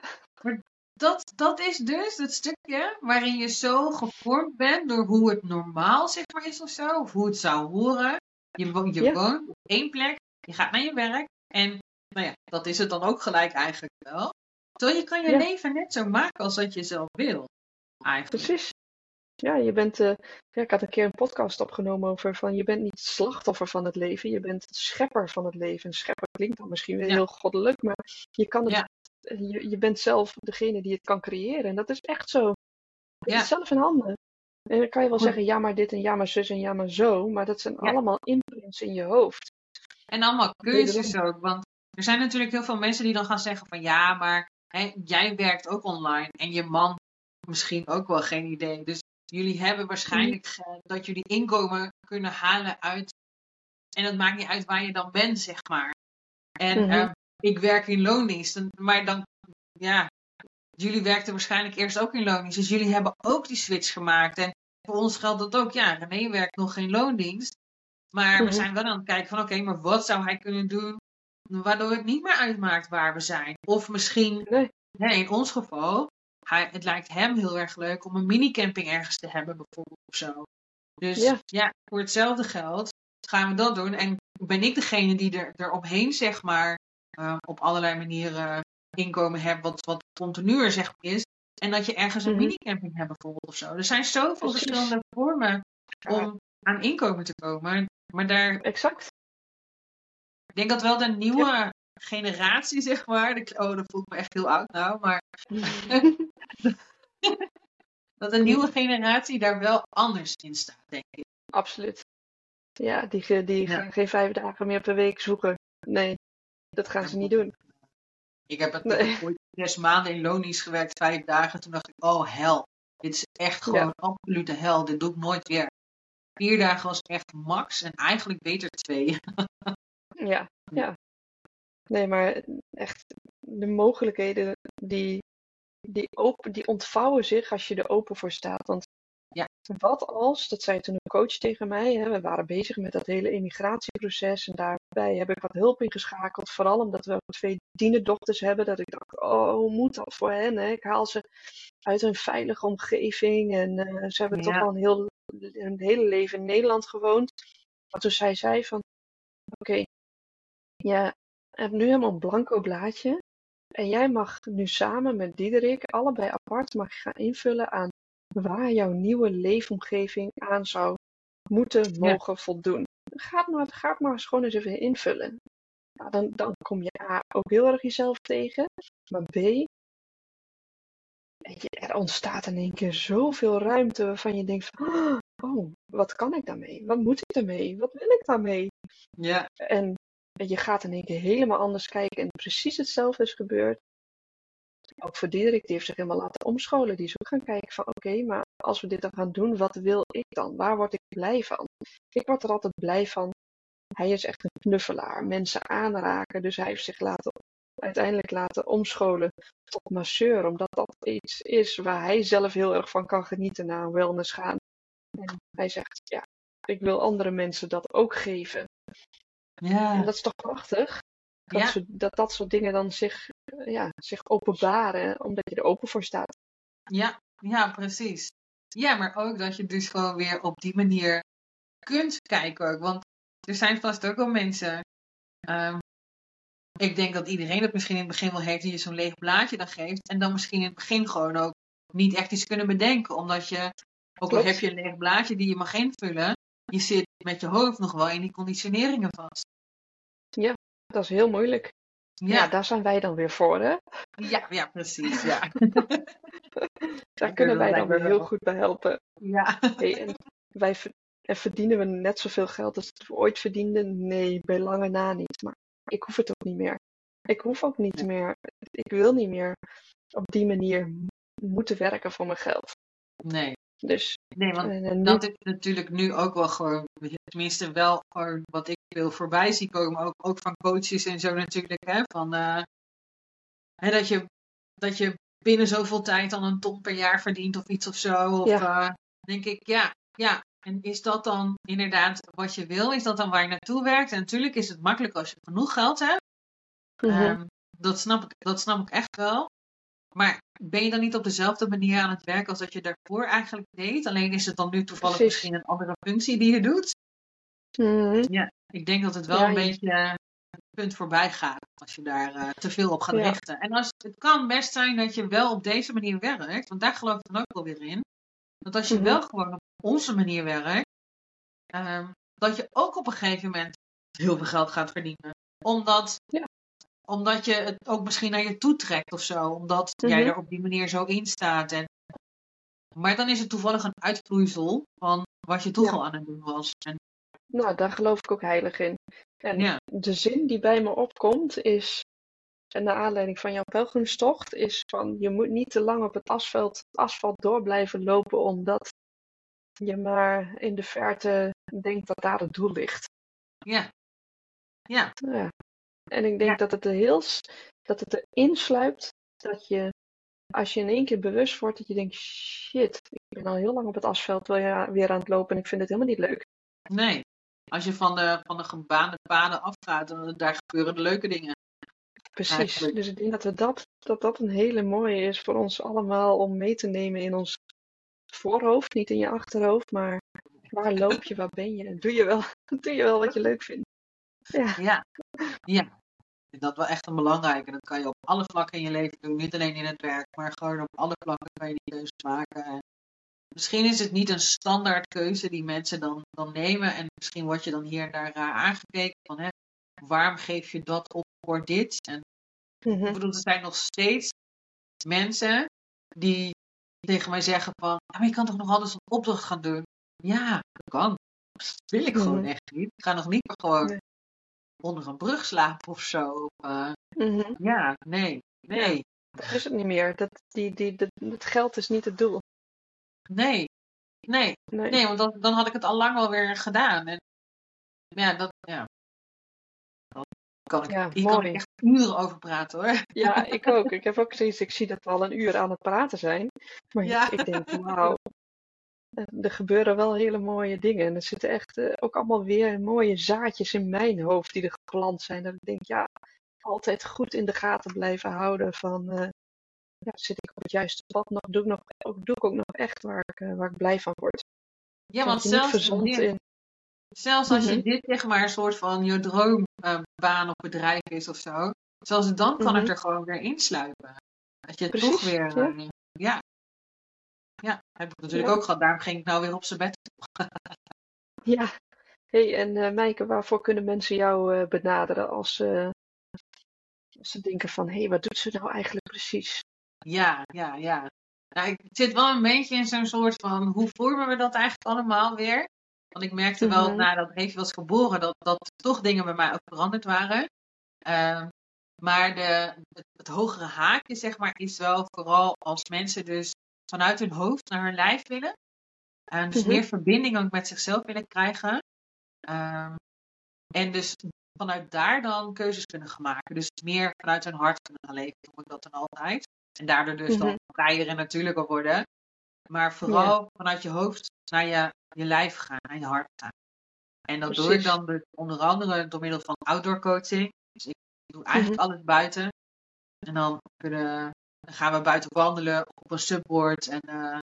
maar dat, dat is dus het stukje waarin je zo gevormd bent door hoe het normaal zeg maar is of zo. Of hoe het zou horen. Je, wo- je Ja. woont op één plek, je gaat naar je werk. En nou ja, dat is het dan ook gelijk eigenlijk wel. Terwijl je kan je Ja. leven net zo maken als dat je zelf wil. Eigenlijk. Precies. Ja, je bent, eh, ja, ik had een keer een podcast opgenomen over van je bent niet slachtoffer van het leven, je bent schepper van het leven. En schepper klinkt dan misschien weer Ja. heel goddelijk, maar je kan het, Ja. je, je bent zelf degene die het kan creëren. En dat is echt zo. Je hebt Ja. het zelf in handen. En dan kan je wel Goed. zeggen, ja maar dit en ja maar zus en ja maar zo, maar dat zijn allemaal imprints in je hoofd. En allemaal keuzes ook. Want er zijn natuurlijk heel veel mensen die dan gaan zeggen van ja, maar hè, jij werkt ook online en je man misschien ook wel geen idee. Dus jullie hebben waarschijnlijk ge- dat jullie inkomen kunnen halen uit. En het maakt niet uit waar je dan bent, zeg maar. En Mhm. eh, ik werk in loondienst. en- Maar dan, ja, jullie werkten waarschijnlijk eerst ook in loondienst. Dus jullie hebben ook die switch gemaakt. En voor ons geldt dat ook. Ja, René werkt nog geen loondienst. Maar we Mhm. zijn wel aan het kijken van oké, maar wat zou hij kunnen doen waardoor het niet meer uitmaakt waar we zijn? Of misschien, Nee. nee, in ons geval, hij, het lijkt hem heel erg leuk om een minicamping ergens te hebben bijvoorbeeld of zo. Dus Ja. ja, voor hetzelfde geld gaan we dat doen. En ben ik degene die er, eromheen, zeg maar, eh, op allerlei manieren inkomen hebt wat, wat continuer zeg maar, is. En dat je ergens een Mhm. minicamping hebt bijvoorbeeld of zo. Er zijn zoveel Precies. verschillende vormen om aan inkomen te komen. Maar daar, Exact. Ik denk dat wel de nieuwe generatie, zeg maar. De, oh, dat voelt me echt heel oud nou. Maar dat de nieuwe generatie daar wel anders in staat, denk ik. Absoluut. Ja, die, die Ja. gaan geen vijf dagen meer per week zoeken. Nee, dat gaan ze niet doen. Ik heb het Nee. ooit zes maanden in loondienst gewerkt, vijf dagen. Toen dacht ik, oh hel. Dit is echt gewoon Ja. absolute hel. Dit doe ik nooit weer. Vier dagen was echt max en eigenlijk beter twee. Ja, ja. Nee, maar echt de mogelijkheden die, die, open, die ontvouwen zich als je er open voor staat. Want Ja. Wat als, dat zei toen een coach tegen mij, hè, we waren bezig met dat hele immigratieproces en daarbij heb ik wat hulp ingeschakeld. Vooral omdat we twee tienerdochters hebben, dat ik dacht, oh, hoe moet dat voor hen? Hè? Ik haal ze uit een veilige omgeving en uh, ze hebben toch al een, heel, een hele leven in Nederland gewoond. Maar toen zei zij van, oké, je hebt nu helemaal een blanco blaadje. En jij mag nu samen met Diederik, allebei apart, mag gaan invullen aan waar jouw nieuwe leefomgeving aan zou moeten, mogen voldoen. Ga maar, ga het maar eens gewoon eens even invullen. Nou, dan, dan kom je A, ook heel erg jezelf tegen. Maar B, er ontstaat in één keer zoveel ruimte waarvan je denkt van, oh, wat kan ik daarmee? Wat moet ik daarmee? Wat wil ik daarmee? Ja, En je gaat in één keer helemaal anders kijken en precies hetzelfde is gebeurd. Ook voor Diederik, die heeft zich helemaal laten omscholen. Die is ook gaan kijken van oké, maar als we dit dan gaan doen, wat wil ik dan? Waar word ik blij van? Ik word er altijd blij van. Hij is echt een knuffelaar, mensen aanraken. Dus hij heeft zich laten, uiteindelijk laten omscholen tot masseur. Omdat dat iets is waar hij zelf heel erg van kan genieten na een wellness gaan. En hij zegt, ja, ik wil andere mensen dat ook geven. En ja, dat is toch prachtig? Dat, Ja. soort- dat dat soort dingen dan zich, eh, ja, zich openbaren, omdat je er open voor staat. ja, ja, precies. Ja, maar ook dat je dus gewoon weer op die manier kunt kijken ook. Want er zijn vast ook wel mensen. ehm, ik denk dat iedereen het misschien in het begin wel heeft die je zo'n leeg blaadje dan geeft. En dan misschien in het begin gewoon ook niet echt iets kunnen bedenken. Omdat je, ook al heb je een leeg blaadje die je mag invullen, je zit met je hoofd nog wel in die conditioneringen vast. Dat is heel moeilijk. Ja, Ja, daar zijn wij dan weer voor, hè? ja, ja, precies. Ja. Daar kunnen wij dan weer heel goed bij helpen. ja. Hey, en wij ver- en verdienen we net zoveel geld als we ooit verdienden? Nee, bij lange na niet. Maar ik hoef het ook niet meer. Ik hoef ook niet meer. Ik wil niet meer op die manier moeten werken voor mijn geld. Nee. Dus Nee, want nu- dat is natuurlijk nu ook wel gewoon, tenminste wel gewoon wat ik wil voorbij zie komen, ook, ook van coaches en zo natuurlijk, hè, van eh, hè, dat, je, dat je binnen zoveel tijd dan een ton per jaar verdient of iets of zo. Of Ja. eh, denk ik, ja, ja. En is dat dan inderdaad wat je wil? Is dat dan waar je naartoe werkt? En natuurlijk is het makkelijk als je genoeg geld hebt. Mhm. Ehm, dat, snap ik, dat snap ik echt wel. Maar ben je dan niet op dezelfde manier aan het werk als dat je daarvoor eigenlijk deed? Alleen is het dan nu toevallig Precies. misschien een andere functie die je doet? Mhm. Ik denk dat het wel Ja, een je- beetje punt voorbij gaat als je daar eh, te veel op gaat Ja. richten. En als, het kan best zijn dat je wel op deze manier werkt, want daar geloof ik dan ook wel weer in. Dat als je Mhm. wel gewoon op onze manier werkt, ehm, dat je ook op een gegeven moment heel veel geld gaat verdienen. Omdat, Ja. Omdat je het ook misschien naar je toe trekt of zo. Omdat jij Mhm. er op die manier zo in staat. En, maar dan is het toevallig een uitvloeisel van wat je toch Ja. al aan het doen was. En, Nou, daar geloof ik ook heilig in. En ja, de zin die bij me opkomt is, en naar aanleiding van jouw pelgrimstocht, is van je moet niet te lang op het asfalt, asfalt door blijven lopen omdat je maar in de verte denkt dat daar het doel ligt. ja, ja, Ja. En ik denk Ja. dat het er heel, dat het erin sluipt dat je, als je in één keer bewust wordt, dat je denkt, shit, ik ben al heel lang op het asfalt weer, weer aan het lopen en ik vind het helemaal niet leuk. nee. Als je van de, van de gebaande paden afgaat, dan daar gebeuren de leuke dingen. Precies. Eigenlijk. Dus ik denk dat, we dat, dat dat een hele mooie is voor ons allemaal om mee te nemen in ons voorhoofd, niet in je achterhoofd, maar waar loop je, waar ben je en doe je wel, doe je wel wat je leuk vindt. Ja, Ja, ja. Vind dat wel echt een belangrijke. Dat kan je op alle vlakken in je leven doen. Niet alleen in het werk, maar gewoon op alle vlakken kan je die keuzes maken. En misschien is het niet een standaard keuze die mensen dan, dan nemen. En misschien word je dan hier en daar raar aangekeken. Van, hè, waarom geef je dat op voor dit? En ik bedoel, er zijn nog steeds mensen die tegen mij zeggen van... "Ja, maar je kan toch nog alles een opdracht gaan doen? Ja, dat kan. Dat wil ik gewoon Mhm. echt niet. Ik ga nog niet gewoon Nee. Onder een brug slapen of zo. Eh, Mhm. ja, nee, nee, Dat is het niet meer. Dat, die, die, dat, het geld is niet het doel. nee, nee, Nee. nee, want dan, dan had ik het al lang alweer gedaan. En ja, dat, ja. Kan ik, Ja, hier kan ik echt uren over praten hoor. Ja, ik ook. Ik heb ook zoiets, ik zie dat we al een uur aan het praten zijn. Maar Ja. ik denk, wauw. Er gebeuren wel hele mooie dingen. En er zitten echt eh, ook allemaal weer mooie zaadjes in mijn hoofd die er geplant zijn. Dat ik denk, ja, altijd goed in de gaten blijven houden van, eh, ja, zit ik op het juiste pad nog? Doe ik, nog, ook, doe ik ook nog echt waar ik, eh, waar ik blij van word? Ja, want zelfs, verzandt dit- in... zelfs als je Mhm. dit zeg maar een soort van je droombaan of bedrijf is of zo, zelfs dan kan het Mhm. er gewoon weer insluipen. Dat je toch weer, ja. ja. Ja, heb ik natuurlijk Ja. ook gehad. Daarom ging ik nou weer op zijn bed. Ja. hey, en eh Mijke, waarvoor kunnen mensen jou eh, benaderen als, eh, als ze denken van, hé, hey, wat doet ze nou eigenlijk precies? Ja, ja, ja. Nou, ik zit wel een beetje in zo'n soort van, hoe vormen we dat eigenlijk allemaal weer? Want ik merkte wel Mhm. nadat Reefje was geboren, dat, dat toch dingen bij mij ook veranderd waren. Ehm, maar de, het, het hogere haakje, zeg maar, is wel vooral als mensen dus vanuit hun hoofd naar hun lijf willen. En dus Mhm. meer verbinding ook met zichzelf willen krijgen. Ehm, en dus vanuit daar dan keuzes kunnen gaan maken. Dus meer vanuit hun hart kunnen gaan leven, noem ik dat dan altijd. En daardoor dus dan Mhm. vrijer en natuurlijker worden. Maar vooral vanuit je hoofd naar je, je lijf gaan, naar je hart gaan. En dat doe ik dan dus onder andere door middel van outdoor coaching. Dus ik doe eigenlijk Mhm. alles buiten. En dan, kunnen, dan gaan we buiten wandelen op een subboard. En, eh,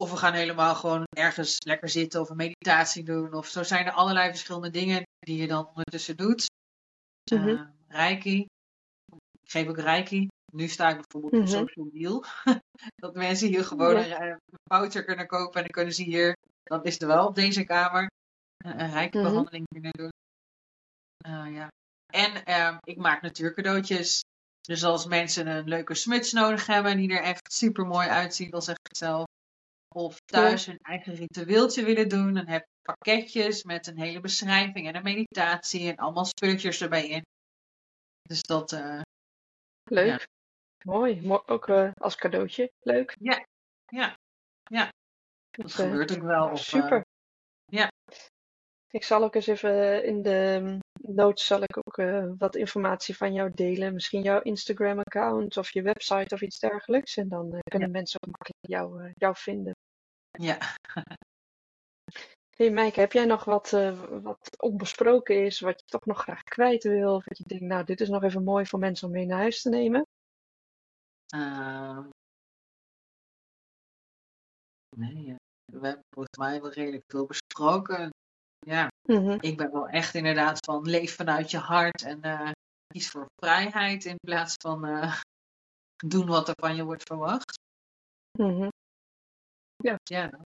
of we gaan helemaal gewoon ergens lekker zitten of een meditatie doen. Of zo zijn er allerlei verschillende dingen die je dan ondertussen doet. Eh, reiki. Ik geef ook reiki. Nu sta ik bijvoorbeeld op Mhm. social deal. dat mensen hier gewoon Ja. een, eh, een voucher kunnen kopen. En dan kunnen ze hier, dat is er wel op deze kamer, een, een reiki Mhm. behandeling kunnen doen. Eh, ja. En ehm, ik maak natuurcadeautjes. Dus als mensen een leuke smuts nodig hebben die er echt super mooi uitziet, dan zeg ik het zelf. Of thuis hun eigen ritueeltje willen doen, dan heb ik pakketjes met een hele beschrijving en een meditatie en allemaal spulletjes erbij in. Dus dat, eh, Leuk. Mooi. Mo- ook eh, als cadeautje. Leuk. ja, dat Dus, eh, gebeurt ook wel. Of, Super. Ik zal ook eens even in de mm, notes zal ik ook eh, wat informatie van jou delen. Misschien jouw Instagram account of je website of iets dergelijks. En dan eh, kunnen mensen ook makkelijk jou, eh, jou vinden. ja. Hey Maaike, heb jij nog wat, eh, wat onbesproken is, wat je toch nog graag kwijt wil? Of dat je denkt, nou, dit is nog even mooi voor mensen om mee naar huis te nemen? Ehm, nee, eh, we hebben volgens mij wel redelijk veel besproken. Ja, Mhm. ik ben wel echt inderdaad van leef vanuit je hart en eh kies voor vrijheid in plaats van eh, doen wat er van je wordt verwacht. Mhm. Ja, nou,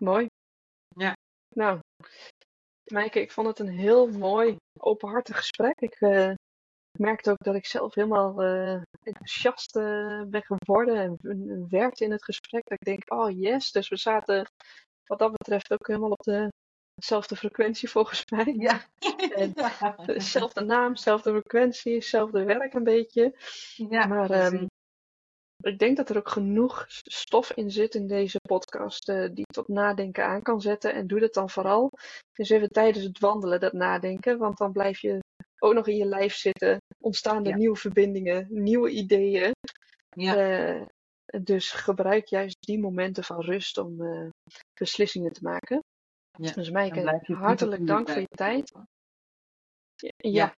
Mooi. Ja. Nou, Maaike, ik vond het een heel mooi, openhartig gesprek. Ik eh, merkte ook dat ik zelf helemaal eh, enthousiast ben geworden en, en werd in het gesprek. Dat ik denk, oh yes, dus we zaten wat dat betreft ook helemaal op de, dezelfde frequentie volgens mij. ja. En. Zelfde naam, zelfde frequentie, hetzelfde werk een beetje. ja, Maar ehm, ik denk dat er ook genoeg stof in zit in deze podcast eh, die tot nadenken aan kan zetten. En doe dat dan vooral eens even tijdens het wandelen, dat nadenken. Want dan blijf je ook nog in je lijf zitten. Ontstaan er Ja. nieuwe verbindingen, nieuwe ideeën. ja. Eh, dus gebruik juist die momenten van rust om eh, beslissingen te maken. Ja, Dus je hartelijk dank voor je tijd. Ja, Ja.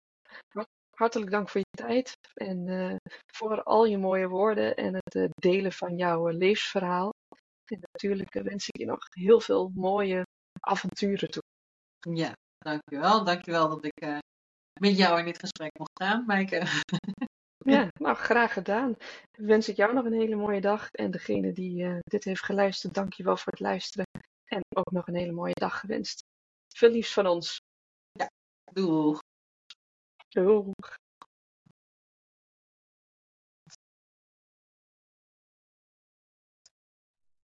hart- hartelijk dank voor je tijd en eh, voor al je mooie woorden en het eh, delen van jouw eh, levensverhaal. En natuurlijk wens ik je nog heel veel mooie avonturen toe. Ja, dankjewel. Dankjewel dat ik met jou in dit gesprek mocht gaan, Maaike. Ja, nou graag gedaan. Wens ik jou nog een hele mooie dag en degene die dit heeft geluisterd, dank je wel voor het luisteren. En ook nog een hele mooie dag gewenst. Veel liefs van ons. Doeg. Doeg.